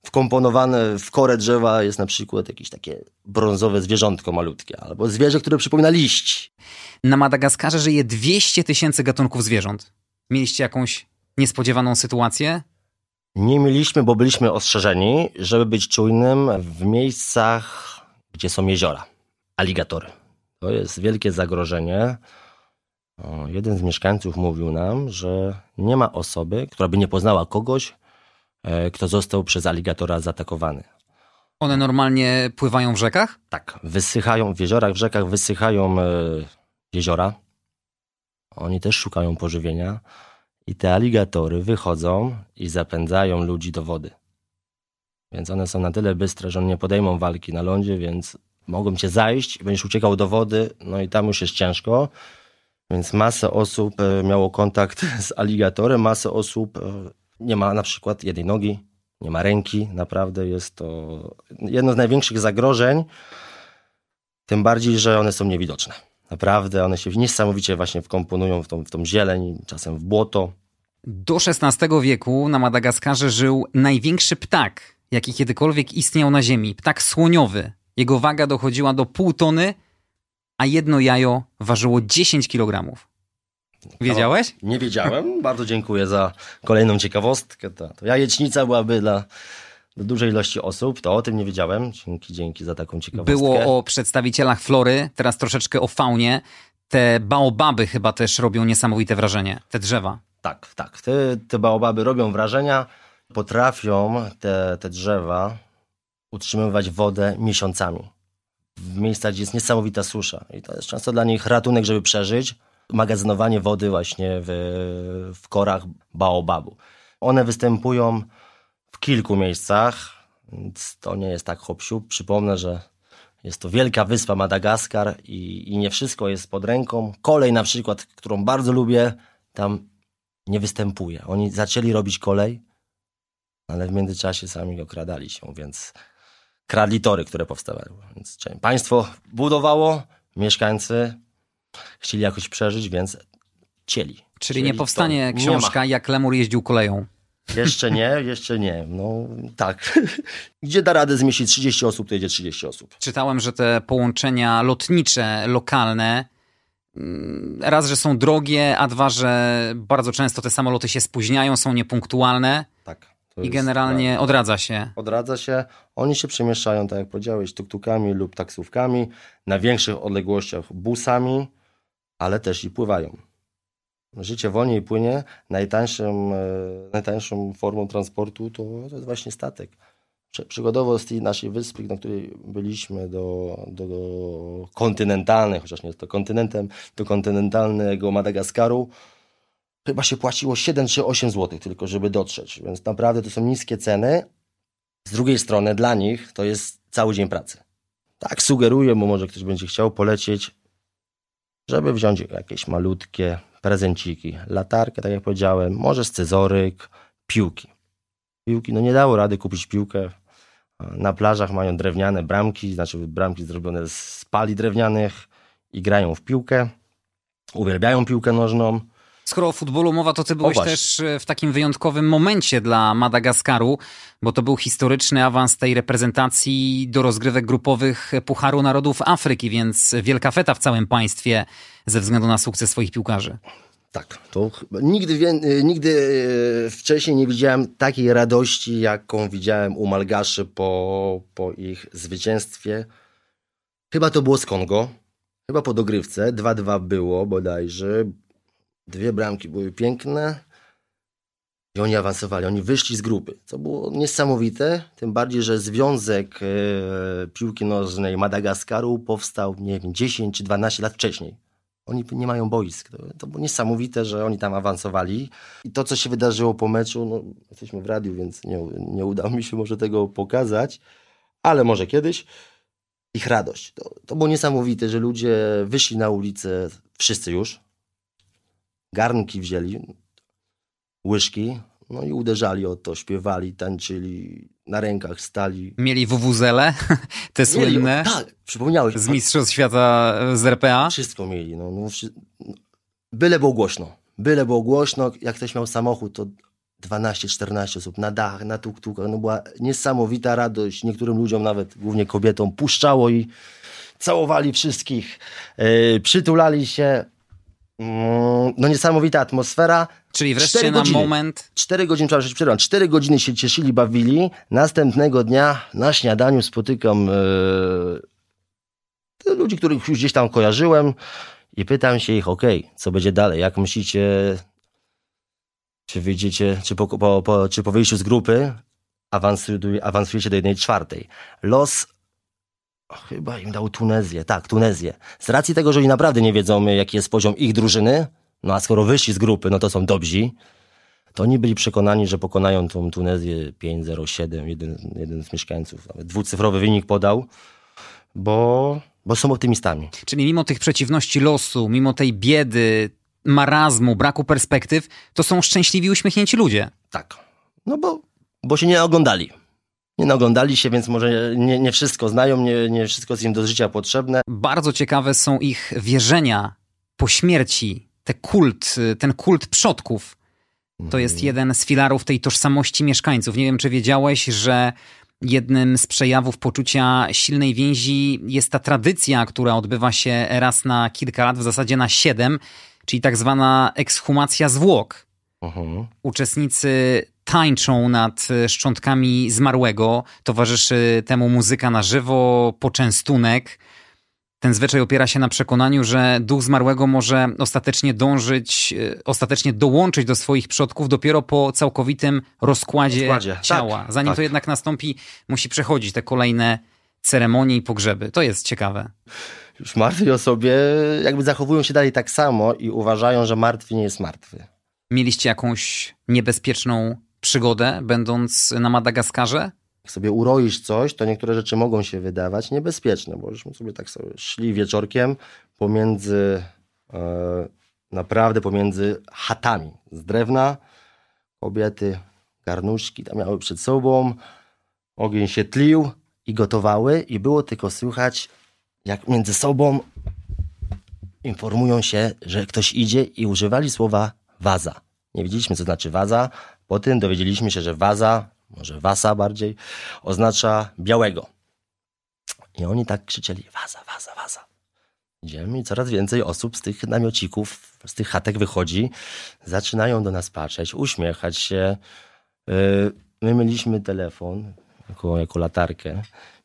wkomponowane w korę drzewa jest na przykład jakieś takie brązowe zwierzątko malutkie, albo zwierzę, które przypomina liść. Na Madagaskarze żyje 200 tysięcy gatunków zwierząt. Mieliście jakąś niespodziewaną sytuację? Nie mieliśmy, bo byliśmy ostrzeżeni, żeby być czujnym w miejscach, gdzie są jeziora. Aligatory. To jest wielkie zagrożenie. O, jeden z mieszkańców mówił nam, że nie ma osoby, która by nie poznała kogoś, e, kto został przez aligatora zaatakowany. One normalnie pływają w rzekach? Tak, wysychają w jeziorach, w rzekach wysychają e, jeziora. Oni też szukają pożywienia i te aligatory wychodzą i zapędzają ludzi do wody. Więc one są na tyle bystre, że one nie podejmą walki na lądzie, więc mogą cię zajść i będziesz uciekał do wody, no i tam już jest ciężko. Więc masę osób e, miało kontakt z aligatorem, masę osób e, nie ma na przykład jednej nogi, nie ma ręki. Naprawdę jest to jedno z największych zagrożeń, tym bardziej, że one są niewidoczne. Naprawdę one się niesamowicie właśnie wkomponują w tą, w tą zieleń, czasem w błoto. Do XVI wieku na Madagaskarze żył największy ptak, jaki kiedykolwiek istniał na Ziemi. Ptak słoniowy. Jego waga dochodziła do pół tony, a jedno jajo ważyło 10 kg. Wiedziałeś? Nie wiedziałem. Bardzo dziękuję za kolejną ciekawostkę. To, to jajecznica byłaby dla, dla dużej ilości osób. To o tym nie wiedziałem. Dzięki, dzięki za taką ciekawostkę. Było o przedstawicielach flory, teraz troszeczkę o faunie. Te baobaby chyba też robią niesamowite wrażenie, te drzewa. Tak, tak. Te, te baobaby robią wrażenia. Potrafią te, te drzewa utrzymywać wodę miesiącami. W miejscach, gdzie jest niesamowita susza. I to jest często dla nich ratunek, żeby przeżyć. Magazynowanie wody właśnie w, w korach baobabu. One występują w kilku miejscach, więc to nie jest tak hop Przypomnę, że jest to wielka wyspa Madagaskar i, i nie wszystko jest pod ręką. Kolej na przykład, którą bardzo lubię, tam nie występuje. Oni zaczęli robić kolej, ale w międzyczasie sami okradali się, więc kradli tory, które powstawały. Więc państwo budowało, mieszkańcy chcieli jakoś przeżyć, więc cieli. Czyli nie powstanie książka, jak Lemur jeździł koleją. Jeszcze nie, jeszcze nie. No tak. Gdzie da radę zmieścić 30 osób, to jedzie 30 osób. Czytałem, że te połączenia lotnicze, lokalne, mm, raz, że są drogie, a dwa, że bardzo często te samoloty się spóźniają, są niepunktualne. Tak. I generalnie odradza się. Odradza się. Oni się przemieszczają, tak jak powiedziałeś, tuktukami lub taksówkami, na większych odległościach busami, ale też i pływają. Życie wolniej płynie. Najtańszym, e, najtańszą formą transportu to, to jest właśnie statek. Przygodowo z tej naszej wyspy, na której byliśmy, do, do, do kontynentalnej, chociaż nie jest to kontynentem, do kontynentalnego Madagaskaru, chyba się płaciło 7 czy 8 zł tylko, żeby dotrzeć. Więc naprawdę to są niskie ceny. Z drugiej strony dla nich to jest cały dzień pracy. Tak sugeruję, bo może ktoś będzie chciał polecieć, żeby wziąć jakieś malutkie prezenciki, latarkę, tak jak powiedziałem, może scyzoryk, piłki. Piłki, no nie dało rady kupić piłkę. Na plażach mają drewniane bramki, znaczy bramki zrobione z pali drewnianych i grają w piłkę. Uwielbiają piłkę nożną. Skoro o futbolu mowa, to ty byłeś też e, w takim wyjątkowym momencie dla Madagaskaru, bo to był historyczny awans tej reprezentacji do rozgrywek grupowych Pucharu Narodów Afryki, więc wielka feta w całym państwie ze względu na sukces swoich piłkarzy. Tak, to nigdy, e, nigdy e, wcześniej nie widziałem takiej radości, jaką widziałem u Malgaszy po, po ich zwycięstwie. Chyba to było z Kongo, chyba po dogrywce, 2-2 było bodajże. Dwie bramki były piękne i oni awansowali. Oni wyszli z grupy, co było niesamowite. Tym bardziej, że Związek e, Piłki Nożnej Madagaskaru powstał, nie wiem, 10 czy 12 lat wcześniej. Oni nie mają boisk. To, było niesamowite, że oni tam awansowali. I to, co się wydarzyło po meczu, no, jesteśmy w radiu, więc nie, nie udało mi się może tego pokazać, ale może kiedyś. Ich radość. To, to było niesamowite, że ludzie wyszli na ulicę, wszyscy już, garnki wzięli, łyżki, no i uderzali o to, śpiewali, tańczyli, na rękach stali. Mieli wuwuzele, te słynne. tak, przypomniałeś. Z Mistrzostw Świata z RPA. Wszystko mieli, no, no, no, Byle było głośno. Byle było głośno, jak ktoś miał samochód, to 12-14 osób na dach, na tuk-tukach. No była niesamowita radość. Niektórym ludziom, nawet głównie kobietom, puszczało i całowali wszystkich. Yy, przytulali się. Mm, no niesamowita atmosfera. Czyli wreszcie na godziny, moment... Cztery godziny, przepraszam, cztery godziny się cieszyli, bawili. Następnego dnia na śniadaniu spotykam yy, ludzi, których już gdzieś tam kojarzyłem i pytam się ich, ok, co będzie dalej? Jak myślicie, czy wyjdziecie, czy po, po, po, czy po wyjściu z grupy awansujecie do jednej czwartej? Los Chyba im dał Tunezję, tak, Tunezję. Z racji tego, że oni naprawdę nie wiedzą, jaki jest poziom ich drużyny, no a skoro wyszli z grupy, no to są dobrzy, to oni byli przekonani, że pokonają tą Tunezję 5-0-7, jeden, jeden z mieszkańców, nawet dwucyfrowy wynik podał, bo, bo są optymistami. Czyli mimo tych przeciwności losu, mimo tej biedy, marazmu, braku perspektyw, to są szczęśliwi, uśmiechnięci ludzie. Tak, no bo, bo się nie oglądali nie naglądali się, więc może nie, nie wszystko znają, nie, nie wszystko jest im do życia potrzebne. Bardzo ciekawe są ich wierzenia po śmierci, te kult, ten kult przodków. To jest mhm. jeden z filarów tej tożsamości mieszkańców. Nie wiem, czy wiedziałeś, że jednym z przejawów poczucia silnej więzi jest ta tradycja, która odbywa się raz na kilka lat, w zasadzie na siedem, czyli tak zwana ekshumacja zwłok. Mhm. Uczestnicy tańczą nad e, szczątkami zmarłego, towarzyszy temu muzyka na żywo, poczęstunek. Ten zwyczaj opiera się na przekonaniu, że duch zmarłego może ostatecznie dążyć, e, ostatecznie dołączyć do swoich przodków dopiero po całkowitym rozkładzie, rozkładzie. ciała. Tak, Zanim tak. to jednak nastąpi, musi przechodzić te kolejne ceremonie i pogrzeby. To jest ciekawe. Już martwi osobie jakby zachowują się dalej tak samo i uważają, że martwy nie jest martwy. Mieliście jakąś niebezpieczną przygodę, będąc na Madagaskarze? Jak sobie uroisz coś, to niektóre rzeczy mogą się wydawać niebezpieczne, bo żeśmy sobie tak sobie szli wieczorkiem pomiędzy, e, naprawdę pomiędzy chatami z drewna. Kobiety garnuszki tam miały przed sobą, ogień się tlił i gotowały i było tylko słychać, jak między sobą informują się, że ktoś idzie i używali słowa waza. Nie wiedzieliśmy, co znaczy waza. Po tym dowiedzieliśmy się, że waza, może wasa bardziej, oznacza białego. I oni tak krzyczeli, waza, waza, waza. Idziemy i coraz więcej osób z tych namiocików, z tych chatek wychodzi, zaczynają do nas patrzeć, uśmiechać się. Yy, my mieliśmy telefon jako, jako latarkę,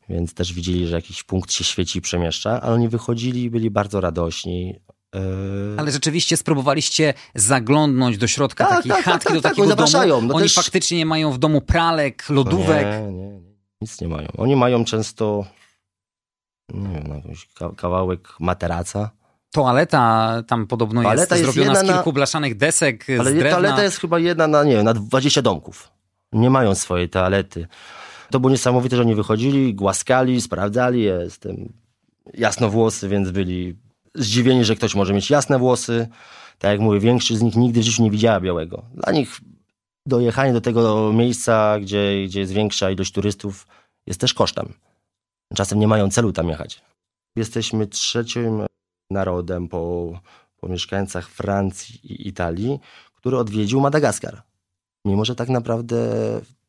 więc też widzieli, że jakiś punkt się świeci i przemieszcza, ale oni wychodzili i byli bardzo radośni. Yy, Ale rzeczywiście spróbowaliście zaglądnąć do środka Tak, takiej tak, tak, chatki, tak, do tak, takiego domu. no Oni też- faktycznie nie mają w domu pralek, lodówek. Nie, nie, nie, nic nie mają. Oni mają często, nie wiem, no, jakiś ka- kawałek materaca, Toaleta tam podobno Toaleta jest, jest zrobiona z jedna na- kilku blaszanych desek ale z drewna. toaleta jest chyba jedna na, nie wiem, na 20 domków. Nie mają swojej toalety. To było niesamowite, że oni wychodzili, głaskali, sprawdzali. Jestem jasnowłosy, więc byli zdziwieni, że ktoś może mieć jasne włosy. Tak jak mówię, większość z nich nigdy w życiu nie widziała białego. Dla nich dojechanie do tego miejsca, gdzie, gdzie jest większa ilość turystów, jest też kosztem. Czasem nie mają celu tam jechać. Jesteśmy trzecim narodem po, po mieszkańcach Francji i Italii, który odwiedził Madagaskar. Mimo, że tak naprawdę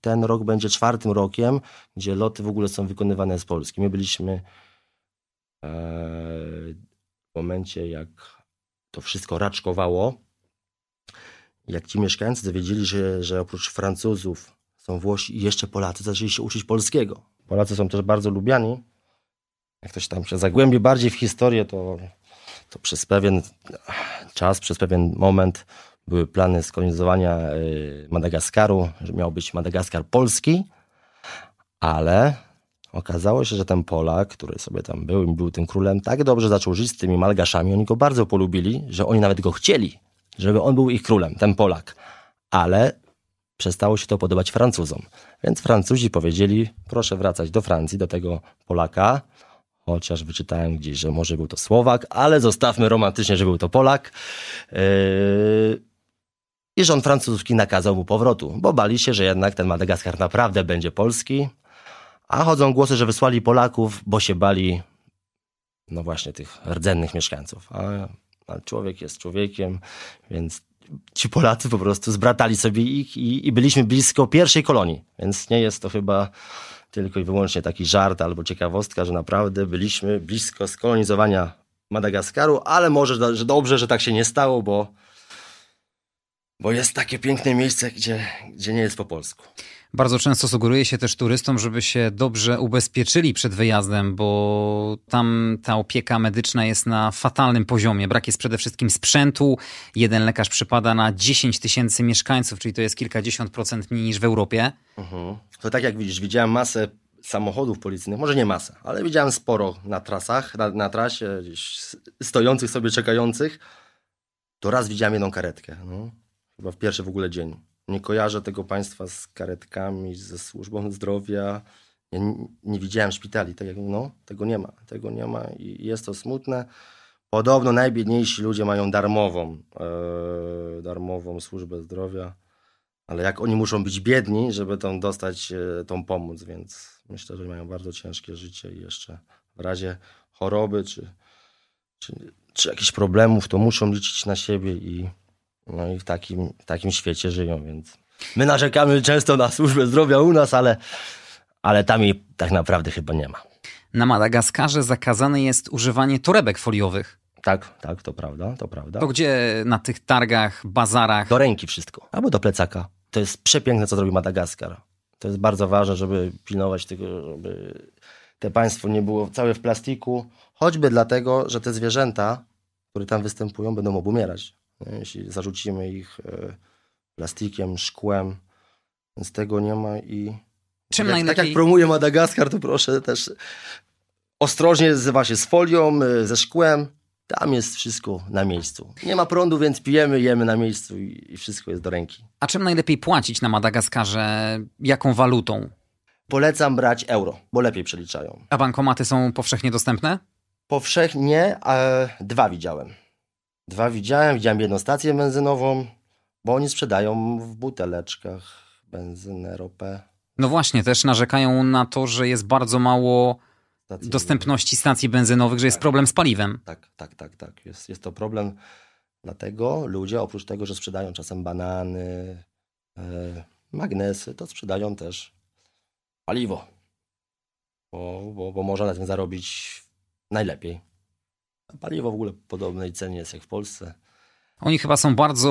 ten rok będzie czwartym rokiem, gdzie loty w ogóle są wykonywane z Polski. My byliśmy e, w momencie, jak to wszystko raczkowało, jak ci mieszkańcy dowiedzieli, że, że oprócz Francuzów są Włosi i jeszcze Polacy, zaczęli się uczyć polskiego. Polacy są też bardzo lubiani. Jak ktoś tam się zagłębi bardziej w historię, to, to przez pewien czas, przez pewien moment były plany skolonizowania y, Madagaskaru, że miał być Madagaskar polski, ale okazało się, że ten Polak, który sobie tam był i był tym królem, tak dobrze zaczął żyć z tymi Malgaszami, oni go bardzo polubili, że oni nawet go chcieli, żeby on był ich królem, ten Polak. Ale przestało się to podobać Francuzom. Więc Francuzi powiedzieli, proszę wracać do Francji, do tego Polaka, chociaż wyczytałem gdzieś, że może był to Słowak, ale zostawmy romantycznie, że był to Polak. Yy... I rząd francuski nakazał mu powrotu, bo bali się, że jednak ten Madagaskar naprawdę będzie polski. A chodzą głosy, że wysłali Polaków, bo się bali, no właśnie, tych rdzennych mieszkańców. A, a człowiek jest człowiekiem, więc ci Polacy po prostu zbratali sobie ich i, i byliśmy blisko pierwszej kolonii. Więc nie jest to chyba tylko i wyłącznie taki żart albo ciekawostka, że naprawdę byliśmy blisko skolonizowania Madagaskaru, ale może że dobrze, że tak się nie stało, bo, bo jest takie piękne miejsce, gdzie, gdzie nie jest po polsku. Bardzo często sugeruje się też turystom, żeby się dobrze ubezpieczyli przed wyjazdem, bo tam ta opieka medyczna jest na fatalnym poziomie. Brak jest przede wszystkim sprzętu. Jeden lekarz przypada na 10 tysięcy mieszkańców, czyli to jest kilkadziesiąt procent mniej niż w Europie. Mhm. To tak jak widzisz, widziałem masę samochodów policyjnych, może nie masę, ale widziałem sporo na trasach, na, na trasie, stojących sobie, czekających. To raz widziałem jedną karetkę, no. chyba w pierwszy w ogóle dzień. Nie kojarzę tego państwa z karetkami, ze służbą zdrowia. Ja nie, widziałem szpitali, tak jak, no, tego nie ma, tego nie ma i jest to smutne. Podobno najbiedniejsi ludzie mają darmową, e, darmową służbę zdrowia, ale jak oni muszą być biedni, żeby tą dostać e, tą pomoc, więc myślę, że mają bardzo ciężkie życie i jeszcze w razie choroby czy, czy, czy jakichś problemów, to muszą liczyć na siebie i, no i w takim, w takim świecie żyją, więc my narzekamy często na służbę zdrowia u nas, ale, ale tam jej tak naprawdę chyba nie ma. Na Madagaskarze zakazane jest używanie torebek foliowych. Tak, tak, to prawda, to prawda. To gdzie na tych targach, bazarach? Do ręki wszystko, albo do plecaka. To jest przepiękne, co zrobi Madagaskar. To jest bardzo ważne, żeby pilnować tego, żeby te państwo nie było całe w plastiku, choćby dlatego, że te zwierzęta, które tam występują, będą obumierać. Jeśli zarzucimy ich e, plastikiem, szkłem, więc tego nie ma i Czym tak, jak, tak jak promuje Madagaskar, to proszę też ostrożnie z, właśnie z folią, y, ze szkłem. Tam jest wszystko na miejscu. Nie ma prądu, więc pijemy, jemy na miejscu i, i wszystko jest do ręki. A czym najlepiej płacić na Madagaskarze? Jaką walutą? Polecam brać euro, bo lepiej przeliczają. A bankomaty są powszechnie dostępne? Powszechnie dwa widziałem. Dwa widziałem, widziałem jedną stację benzynową, bo oni sprzedają w buteleczkach benzynę, ropę. No właśnie, też narzekają na to, że jest bardzo mało Stacje dostępności stacji benzynowych, że jest problem z paliwem. Tak, tak, tak, tak. Jest, jest to problem, Dlatego ludzie oprócz tego, że sprzedają czasem banany, e, magnesy, to sprzedają też paliwo. Bo, bo, bo można na tym zarobić najlepiej. Paliwo w ogóle podobnej cenie jest jak w Polsce. Oni chyba są bardzo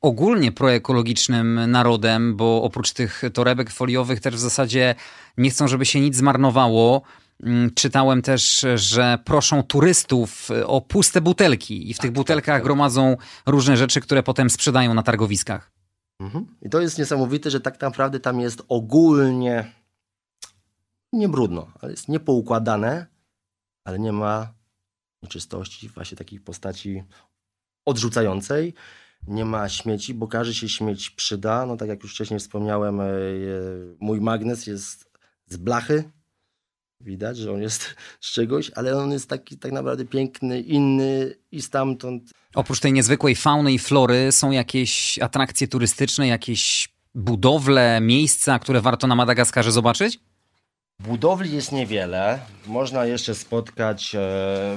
ogólnie proekologicznym narodem, bo oprócz tych torebek foliowych też w zasadzie nie chcą, żeby się nic zmarnowało. Mm, czytałem też, że proszą turystów o puste butelki i w tak, tych butelkach tak, tak. gromadzą różne rzeczy, które potem sprzedają na targowiskach. Mhm. I to jest niesamowite, że tak naprawdę tam jest ogólnie nie brudno, ale jest niepoukładane, ale nie ma nieczystości, właśnie takiej postaci odrzucającej. Nie ma śmieci, bo każdy się śmieć przyda. No tak jak już wcześniej wspomniałem, e, mój magnes jest z blachy. Widać, że on jest z czegoś, ale on jest taki tak naprawdę piękny, inny i stamtąd. Oprócz tej niezwykłej fauny i flory są jakieś atrakcje turystyczne, jakieś budowle, miejsca, które warto na Madagaskarze zobaczyć? Budowli jest niewiele. Można jeszcze spotkać e,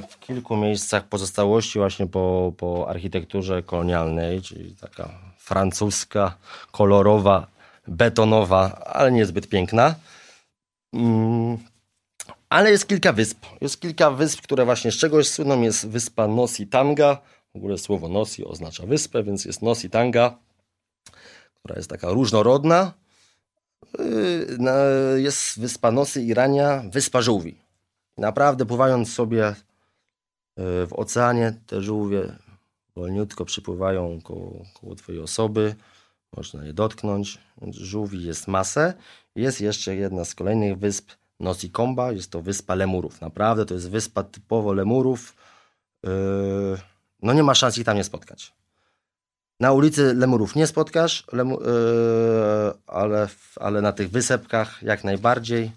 w kilku miejscach pozostałości właśnie po, po architekturze kolonialnej, czyli taka francuska, kolorowa, betonowa, ale niezbyt piękna. Mm, ale jest kilka wysp. Jest kilka wysp, które właśnie z czegoś słyną. Jest wyspa Nosi Tanga. W ogóle słowo Nosi oznacza wyspę, więc jest Nosi Tanga, która jest taka różnorodna jest wyspa Nosy Irania, wyspa żółwi. Naprawdę pływając sobie yy, w oceanie, te żółwie wolniutko przypływają koło, koło twojej osoby. Można je dotknąć. Żółwi jest masę. Jest jeszcze jedna z kolejnych wysp, Nosi Komba. Jest to wyspa lemurów. Naprawdę to jest wyspa typowo lemurów. Yy, no nie ma szans ich tam nie spotkać. Na ulicy lemurów nie spotkasz, lemu, yy, ale, ale na tych wysepkach jak najbardziej.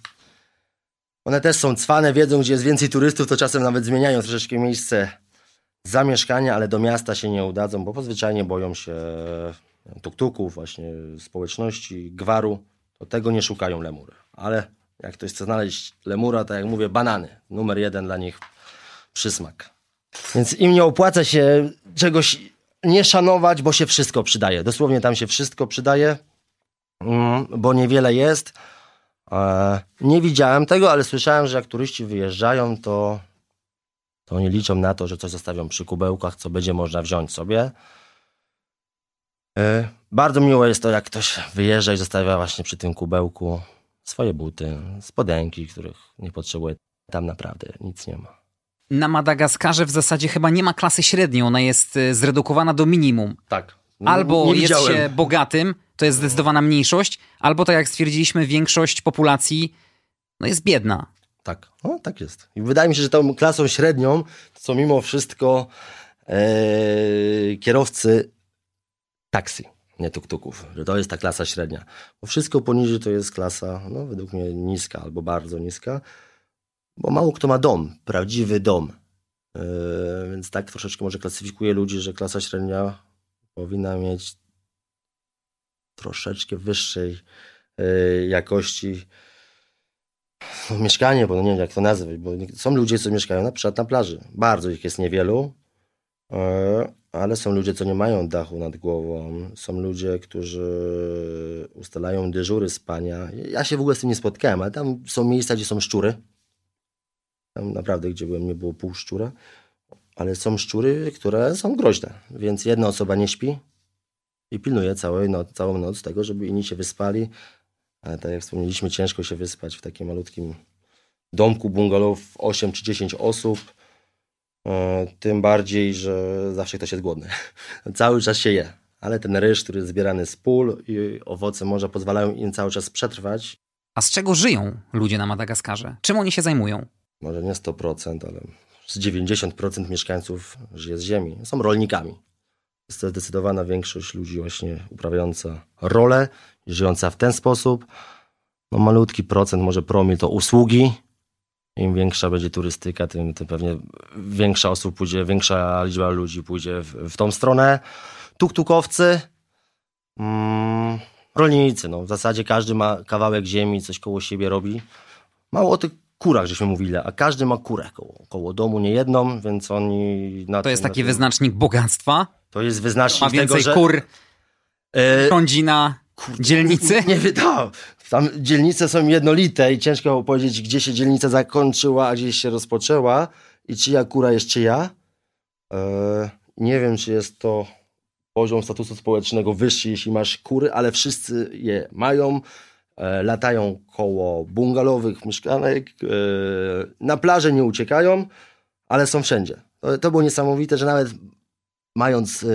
One też są cwane, wiedzą, gdzie jest więcej turystów, to czasem nawet zmieniają troszeczkę miejsce zamieszkania, ale do miasta się nie udadzą, bo zwyczajnie boją się tuktuków, właśnie społeczności, gwaru. To tego nie szukają lemury. Ale jak ktoś chce znaleźć lemura, to jak mówię, banany. Numer jeden dla nich przysmak. Więc im nie opłaca się czegoś nie szanować, bo się wszystko przydaje. Dosłownie tam się wszystko przydaje, mm, bo niewiele jest. E, nie widziałem tego, ale słyszałem, że jak turyści wyjeżdżają, to, to oni liczą na to, że coś zostawią przy kubełkach, co będzie można wziąć sobie. E, bardzo miło jest to, jak ktoś wyjeżdża i zostawia właśnie przy tym kubełku swoje buty, spodenki, których nie potrzebuje. Tam naprawdę nic nie ma na Madagaskarze w zasadzie chyba nie ma klasy średniej, ona jest e, zredukowana do minimum. Tak. Albo nie jest widziałem. się bogatym, to jest zdecydowana mniejszość, albo tak jak stwierdziliśmy, większość populacji no jest biedna. Tak, no, tak jest. I wydaje mi się, że tą klasą średnią, co mimo wszystko e, kierowcy taksy, nie tuk-tuków, że to jest ta klasa średnia. Bo wszystko poniżej to jest klasa, no według mnie niska albo bardzo niska. Bo mało kto ma dom, prawdziwy dom. Yy, więc tak troszeczkę może klasyfikuje ludzi, że klasa średnia powinna mieć troszeczkę wyższej yy, jakości no, mieszkanie, bo no nie wiem jak to nazwać, bo są ludzie, co mieszkają na przykład na plaży. Bardzo ich jest niewielu, yy, ale są ludzie, co nie mają dachu nad głową. Są ludzie, którzy ustalają dyżury spania. Ja się w ogóle z tym nie spotkałem, ale tam są miejsca, gdzie są szczury. Tam naprawdę, gdzie byłem, nie było pół szczura. Ale są szczury, które są groźne. Więc jedna osoba nie śpi i pilnuje całej noc, całą noc tego, żeby inni się wyspali. Ale tak jak wspomnieliśmy, ciężko się wyspać w takim malutkim domku bungalow 8 czy 10 osób. E, tym bardziej, że zawsze ktoś jest głodny. cały czas się je. Ale ten ryż, który jest zbierany z pól i owoce morza pozwalają im cały czas przetrwać. A z czego żyją ludzie na Madagaskarze? Czym oni się zajmują? Może nie 100%, ale z 90% mieszkańców żyje z ziemi. Są rolnikami. Jest to zdecydowana większość ludzi właśnie uprawiająca rolę, żyjąca w ten sposób. No malutki procent, może promil to usługi. Im większa będzie turystyka, tym, tym pewnie większa osób pójdzie, większa liczba ludzi pójdzie w, w tą stronę. Tuktukowcy, mm, rolnicy, no w zasadzie każdy ma kawałek ziemi, coś koło siebie robi. Mało tych kurach, żeśmy mówili, a każdy ma kurę koło, koło domu, nie jedną, więc oni... To jest taki wyznacznik bogactwa. To jest wyznacznik Ma więcej tego, kur E, rządzi na dzielnicy. Nie wydał. Tam dzielnice są jednolite i ciężko powiedzieć, gdzie się dzielnica zakończyła, a gdzie się rozpoczęła i czyja kura jest czyja. E, nie wiem, czy jest to poziom statusu społecznego wyższy, jeśli masz kury, ale wszyscy je mają. E, latają koło bungalowych mieszkanek, e, na plaży nie uciekają, ale są wszędzie. To, było niesamowite, że nawet mając e,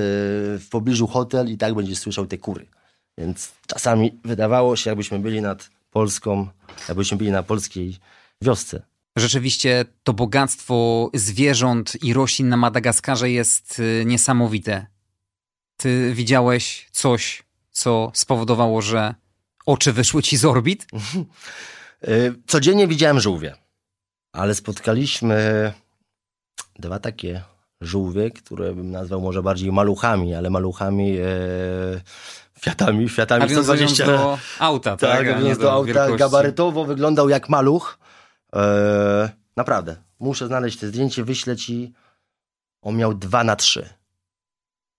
w pobliżu hotel i tak będziesz słyszał te kury. Więc czasami wydawało się, jakbyśmy byli nad Polską, jakbyśmy byli na polskiej wiosce. Rzeczywiście to bogactwo zwierząt i roślin na Madagaskarze jest y, niesamowite. Ty widziałeś coś, co spowodowało, że oczy wyszły ci z orbit? Y, Codziennie widziałem żółwie, ale spotkaliśmy dwa takie żółwie, które bym nazwał może bardziej maluchami, ale maluchami e, Fiatami, Fiatami Nawiązując 120. do auta, tak? Tak, a nawiązując do auta, wielkości. gabarytowo wyglądał jak maluch. E, naprawdę, muszę znaleźć te zdjęcie, wyślę ci. On miał 2 na 3.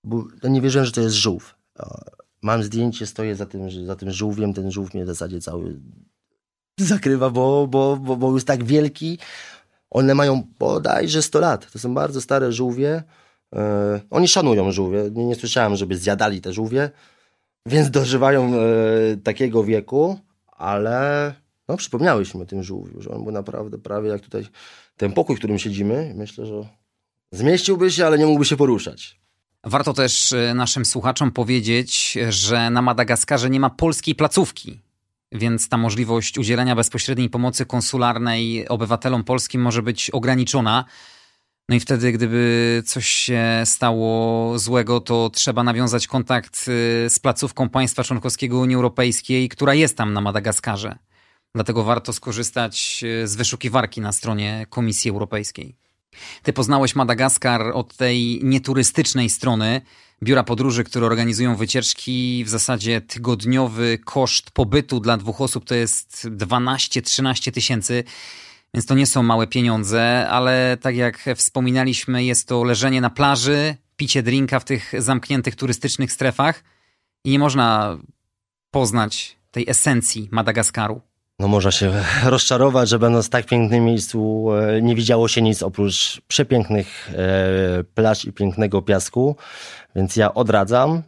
Bo ja nie wierzyłem, że to jest żółw. Mam zdjęcie, stoję za tym, za tym żółwiem, ten żółw mnie w zasadzie cały zakrywa, bo, bo, bo, bo jest tak wielki. One mają bodajże 100 lat. To są bardzo stare żółwie. E, oni szanują żółwie. Nie, nie słyszałem, żeby zjadali te żółwie, więc dożywają e, takiego wieku, ale no, przypomniałyśmy o tym żółwiu, że on był naprawdę prawie jak tutaj ten pokój, w którym siedzimy. Myślę, że zmieściłby się, ale nie mógłby się poruszać. Warto też y, naszym słuchaczom powiedzieć, że na Madagaskarze nie ma polskiej placówki, więc ta możliwość udzielania bezpośredniej pomocy konsularnej obywatelom polskim może być ograniczona. No i wtedy, gdyby coś się stało złego, to trzeba nawiązać kontakt y, z placówką państwa członkowskiego Unii Europejskiej, która jest tam na Madagaskarze. Dlatego warto skorzystać y, z wyszukiwarki na stronie Komisji Europejskiej. Ty poznałeś Madagaskar od tej nieturystycznej strony. Biura podróży, które organizują wycieczki, w zasadzie tygodniowy koszt pobytu dla dwóch osób to jest 12-13 tysięcy, więc to nie są małe pieniądze, ale tak jak wspominaliśmy, jest to leżenie na plaży, picie drinka w tych zamkniętych turystycznych strefach i nie można poznać tej esencji Madagaskaru. No można się rozczarować, że będąc w tak pięknym miejscu e, nie widziało się nic oprócz przepięknych e, plaż i pięknego piasku, więc ja odradzam.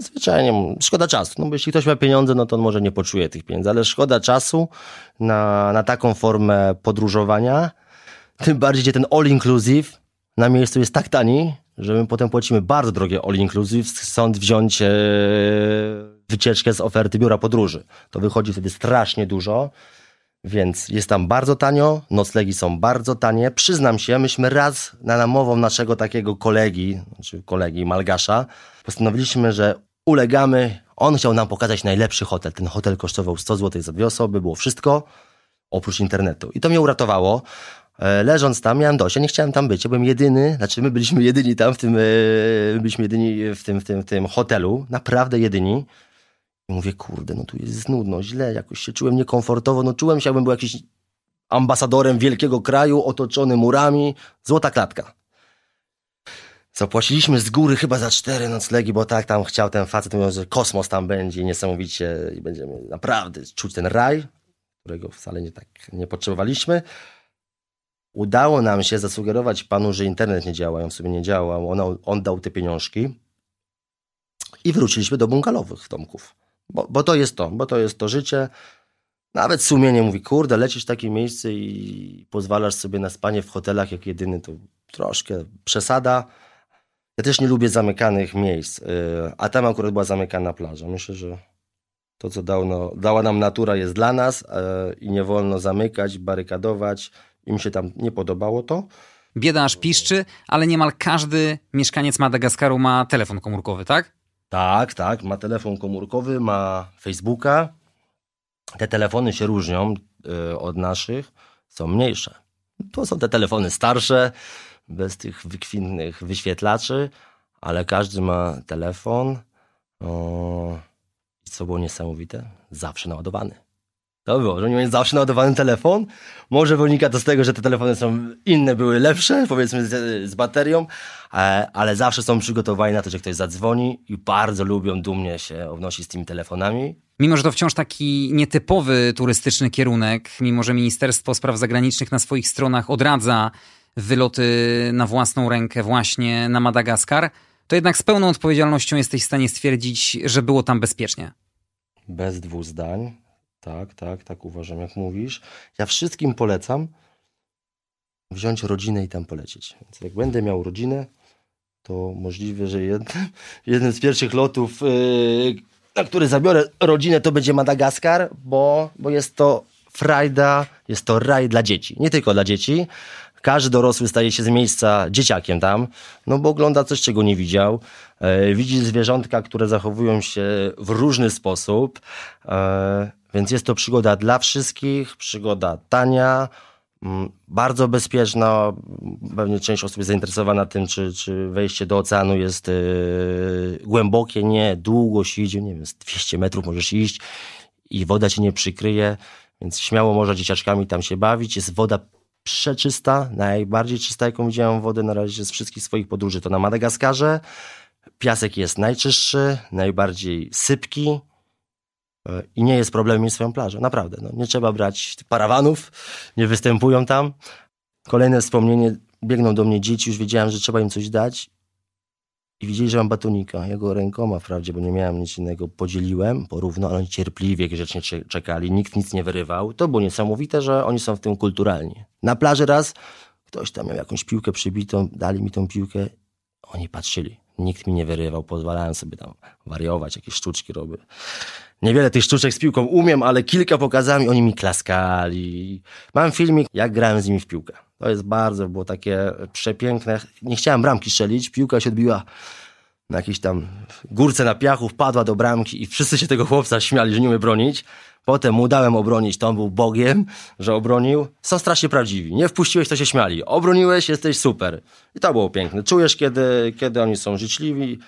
Zwyczajnie szkoda czasu, no bo jeśli ktoś ma pieniądze, no to on może nie poczuje tych pieniędzy, ale szkoda czasu na, na taką formę podróżowania, tym bardziej, gdzie ten all inclusive na miejscu jest tak tani, że my potem płacimy bardzo drogie all inclusive, stąd wziąć e, wycieczkę z oferty biura podróży. To wychodzi wtedy strasznie dużo, więc jest tam bardzo tanio, noclegi są bardzo tanie. Przyznam się, myśmy raz na namową naszego takiego kolegi, znaczy kolegi Malgasza, postanowiliśmy, że ulegamy. On chciał nam pokazać najlepszy hotel. Ten hotel kosztował 100 zł za dwie osoby, było wszystko oprócz internetu. I to mnie uratowało. E, Leżąc tam, miałem dość. Ja nie chciałem tam być. Ja byłem jedyny, znaczy my byliśmy jedyni tam w tym, e, my byliśmy jedyni w tym, w tym, w tym hotelu. Naprawdę jedyni. Mówię, kurde, no tu jest nudno, źle, jakoś się czułem niekomfortowo. No czułem się, jakbym był jakiś ambasadorem wielkiego kraju, otoczony murami. Złota klatka. Zapłaciliśmy z góry chyba za cztery noclegi, bo tak tam chciał ten facet, mówił, że kosmos tam będzie niesamowicie i będziemy naprawdę czuć ten raj, którego wcale nie tak nie potrzebowaliśmy. Udało nam się zasugerować panu, że internet nie działa, on sobie nie działał, on, on dał te pieniążki i wróciliśmy do bungalowych domków. Bo, bo to jest to, bo to jest to życie. Nawet sumienie mówi, kurde, lecisz w takie miejsce i pozwalasz sobie na spanie w hotelach jak jedyny, to troszkę przesada. Ja też nie lubię zamykanych miejsc, yy, a tam akurat była zamykana plaża. Myślę, że to, co dał, no, dała nam natura, jest dla nas yy, i nie wolno zamykać, barykadować. Im się tam nie podobało to. Bieda aż piszczy, ale niemal każdy mieszkaniec Madagaskaru ma telefon komórkowy, tak? Tak, tak, ma telefon komórkowy, ma Facebooka. Te telefony się różnią y, od naszych, są mniejsze. To są te telefony starsze, bez tych wykwintnych wyświetlaczy, ale każdy ma telefon. O, co było niesamowite? Zawsze naładowany. To było, że oni mieli zawsze naładowany telefon. Może wynika to z tego, że te telefony są inne, były lepsze, powiedzmy z, z baterią, e, ale zawsze są przygotowani na to, że ktoś zadzwoni i bardzo lubią dumnie się obnosić z tymi telefonami. Mimo, że to wciąż taki nietypowy turystyczny kierunek, mimo że Ministerstwo Spraw Zagranicznych na swoich stronach odradza wyloty na własną rękę właśnie na Madagaskar, to jednak z pełną odpowiedzialnością jesteś w stanie stwierdzić, że było tam bezpiecznie. Bez dwóch zdań. Tak, tak, tak uważam, jak mówisz. Ja wszystkim polecam wziąć rodzinę i tam polecieć. Więc jak będę miał rodzinę, to możliwe, że jednym, jednym z pierwszych lotów, yy, na który zabiorę rodzinę, to będzie Madagaskar, bo, bo jest to frajda, jest to raj dla dzieci. Nie tylko dla dzieci. Każdy dorosły staje się z miejsca dzieciakiem tam, no bo ogląda coś, czego nie widział. E, widzi zwierzątka, które zachowują się w różny sposób. E, więc jest to przygoda dla wszystkich, przygoda tania, mm, bardzo bezpieczna. Pewnie część osób jest zainteresowana tym, czy, czy wejście do oceanu jest yy, głębokie. Nie, długość idzie, nie wiem, z 200 metrów możesz iść i woda cię nie przykryje, więc śmiało można dzieciaczkami tam się bawić. Jest woda przeczysta, najbardziej czysta, jaką widziałem wodę na razie z wszystkich swoich podróży. To na Madagaskarze. Piasek jest najczystszy, najbardziej sypki i nie jest problemem mieć swoją plażę. Naprawdę. No, nie trzeba brać parawanów, nie występują tam. Kolejne wspomnienie, biegną do mnie dzieci, już wiedziałem, że trzeba im coś dać. I widzieli, że mam batonika. Ja go rękoma wprawdzie, bo nie miałem nic innego, podzieliłem porówno, ale oni cierpliwie, grzecznie czekali. Nikt nic nie wyrywał. To było niesamowite, że oni są w tym kulturalni. Na plaży raz ktoś tam miał jakąś piłkę przybitą, dali mi tą piłkę. Oni patrzyli. Nikt mi nie wyrywał, pozwalałem sobie tam wariować, jakieś sztuczki robię. Niewiele tych sztuczek z piłką umiem, ale kilka pokazałem i oni mi klaskali. Mam filmik, jak grałem z nimi w piłkę. To jest bardzo, było takie przepiękne. Nie chciałem bramki strzelić, piłka się odbiła na jakiejś tam górce na piachu, wpadła do bramki i wszyscy się tego chłopca śmiali, że nie umie bronić. Potem mu dałem obronić, to on był Bogiem, że obronił. Są strasznie prawdziwi. Nie wpuściłeś, to się śmiali. Obroniłeś, jesteś super. I to było piękne. Czujesz, kiedy, kiedy oni są życzliwi,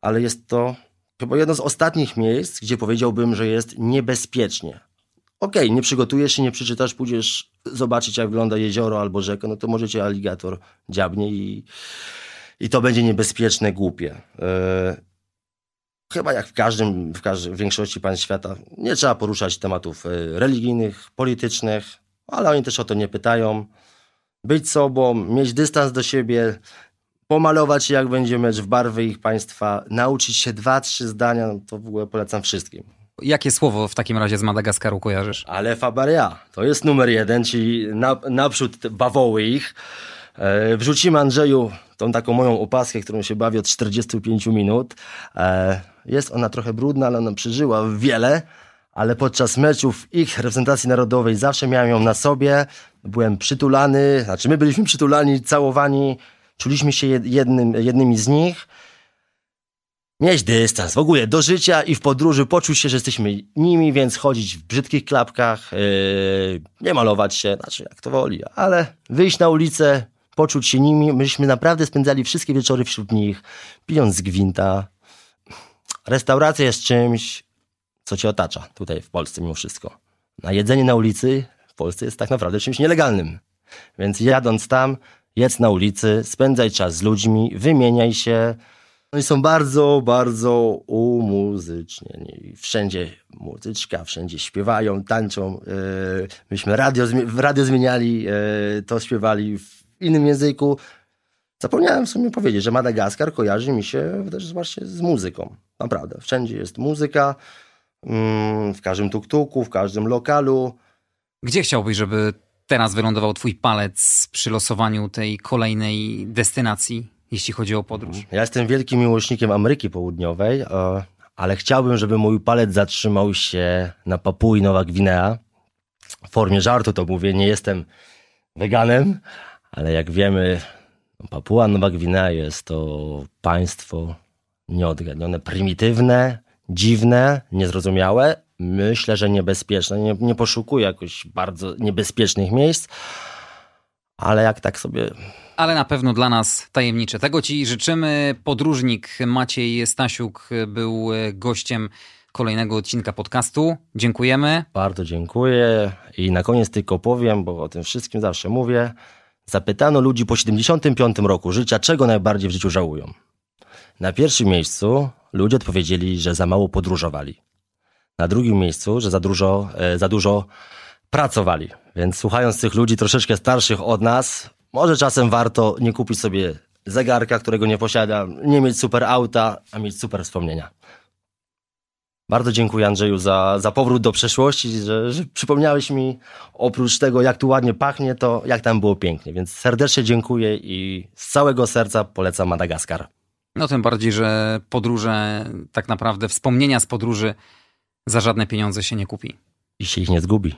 ale jest to chyba jedno z ostatnich miejsc, gdzie powiedziałbym, że jest niebezpiecznie. Okej, okay, nie przygotujesz się, nie przeczytasz, pójdziesz zobaczyć, jak wygląda jezioro albo rzekę, no to możecie aligator dziabnie i, i to będzie niebezpieczne, głupie. Yy, chyba jak w każdym, w każdym, w większości państw świata, nie trzeba poruszać tematów yy, religijnych, politycznych, ale oni też o to nie pytają. Być sobą, mieć dystans do siebie, pomalować jak będzie mecz w barwy ich państwa, nauczyć się dwa, trzy zdania, no to w ogóle polecam wszystkim. Jakie słowo w takim razie z Madagaskaru kojarzysz? Ale Fabaria, to jest numer jeden, czyli na, naprzód bawoły ich. E, wrzucimy Andrzeju tą taką moją opaskę, którą się bawi od 45 minut. E, jest ona trochę brudna, ale ona przeżyła wiele, ale podczas meczów ich reprezentacji narodowej zawsze miałem ją na sobie. Byłem przytulany, znaczy my byliśmy przytulani, całowani, czuliśmy się jednym, jednymi z nich. Mieć dystans w ogóle do życia i w podróży poczuć się, że jesteśmy nimi, więc chodzić w brzydkich klapkach, yy, nie malować się, znaczy jak to woli, ale wyjść na ulicę, poczuć się nimi. Myśmy naprawdę spędzali wszystkie wieczory wśród nich, pijąc z gwinta. Restauracja jest czymś, co cię otacza tutaj w Polsce mimo wszystko. Na jedzenie na ulicy w Polsce jest tak naprawdę czymś nielegalnym. Więc jadąc tam, jedz na ulicy, spędzaj czas z ludźmi, wymieniaj się. Oni są bardzo, bardzo umuzycznieni. Wszędzie muzyczka, wszędzie śpiewają, tańczą. E, myśmy radio, w radio zmieniali, e, to śpiewali w innym języku. Zapomniałem w sumie powiedzieć, że Madagaskar kojarzy mi się też właśnie z muzyką. Naprawdę. Wszędzie jest muzyka, mm, w każdym tuktuku, w każdym lokalu. Gdzie chciałbyś, żeby teraz wylądował twój palec przy losowaniu tej kolejnej destynacji, jeśli chodzi o podróż? Ja jestem wielkim miłośnikiem Ameryki Południowej, e, ale chciałbym, żeby mój palec zatrzymał się na Papui Nowa Gwinea. W formie żartu to mówię, nie jestem weganem, ale jak wiemy, Papua Nowa Gwinea jest to państwo nieodgadnione, prymitywne, dziwne, niezrozumiałe, myślę, że niebezpieczne. Nie, nie poszukuję jakoś bardzo niebezpiecznych miejsc, ale jak tak sobie. Ale na pewno dla nas tajemnicze. Tego Ci życzymy. Podróżnik Maciej Stasiuk był gościem kolejnego odcinka podcastu. Dziękujemy. Bardzo dziękuję i na koniec tylko powiem, bo o tym wszystkim zawsze mówię. Zapytano ludzi po 75 roku życia, czego najbardziej w życiu żałują. Na pierwszym miejscu ludzie odpowiedzieli, że za mało podróżowali. Na drugim miejscu, że za dużo, e, za dużo pracowali. Więc słuchając tych ludzi troszeczkę starszych od nas, może czasem warto nie kupić sobie zegarka, którego nie posiadam, nie mieć super auta, a mieć super wspomnienia. Bardzo dziękuję Andrzeju za, za powrót do przeszłości, że, że przypomniałeś mi oprócz tego, jak tu ładnie pachnie, to jak tam było pięknie. Więc serdecznie dziękuję i z całego serca polecam Madagaskar. No tym bardziej, że podróże, tak naprawdę wspomnienia z podróży za żadne pieniądze się nie kupi. I się ich nie zgubi.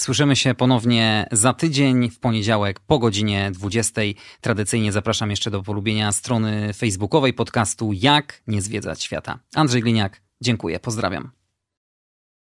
Słyszymy się ponownie za tydzień, w poniedziałek po godzinie 20. Tradycyjnie zapraszam jeszcze do polubienia strony facebookowej podcastu Jak nie zwiedzać świata. Andrzej Gliniak, dziękuję, pozdrawiam.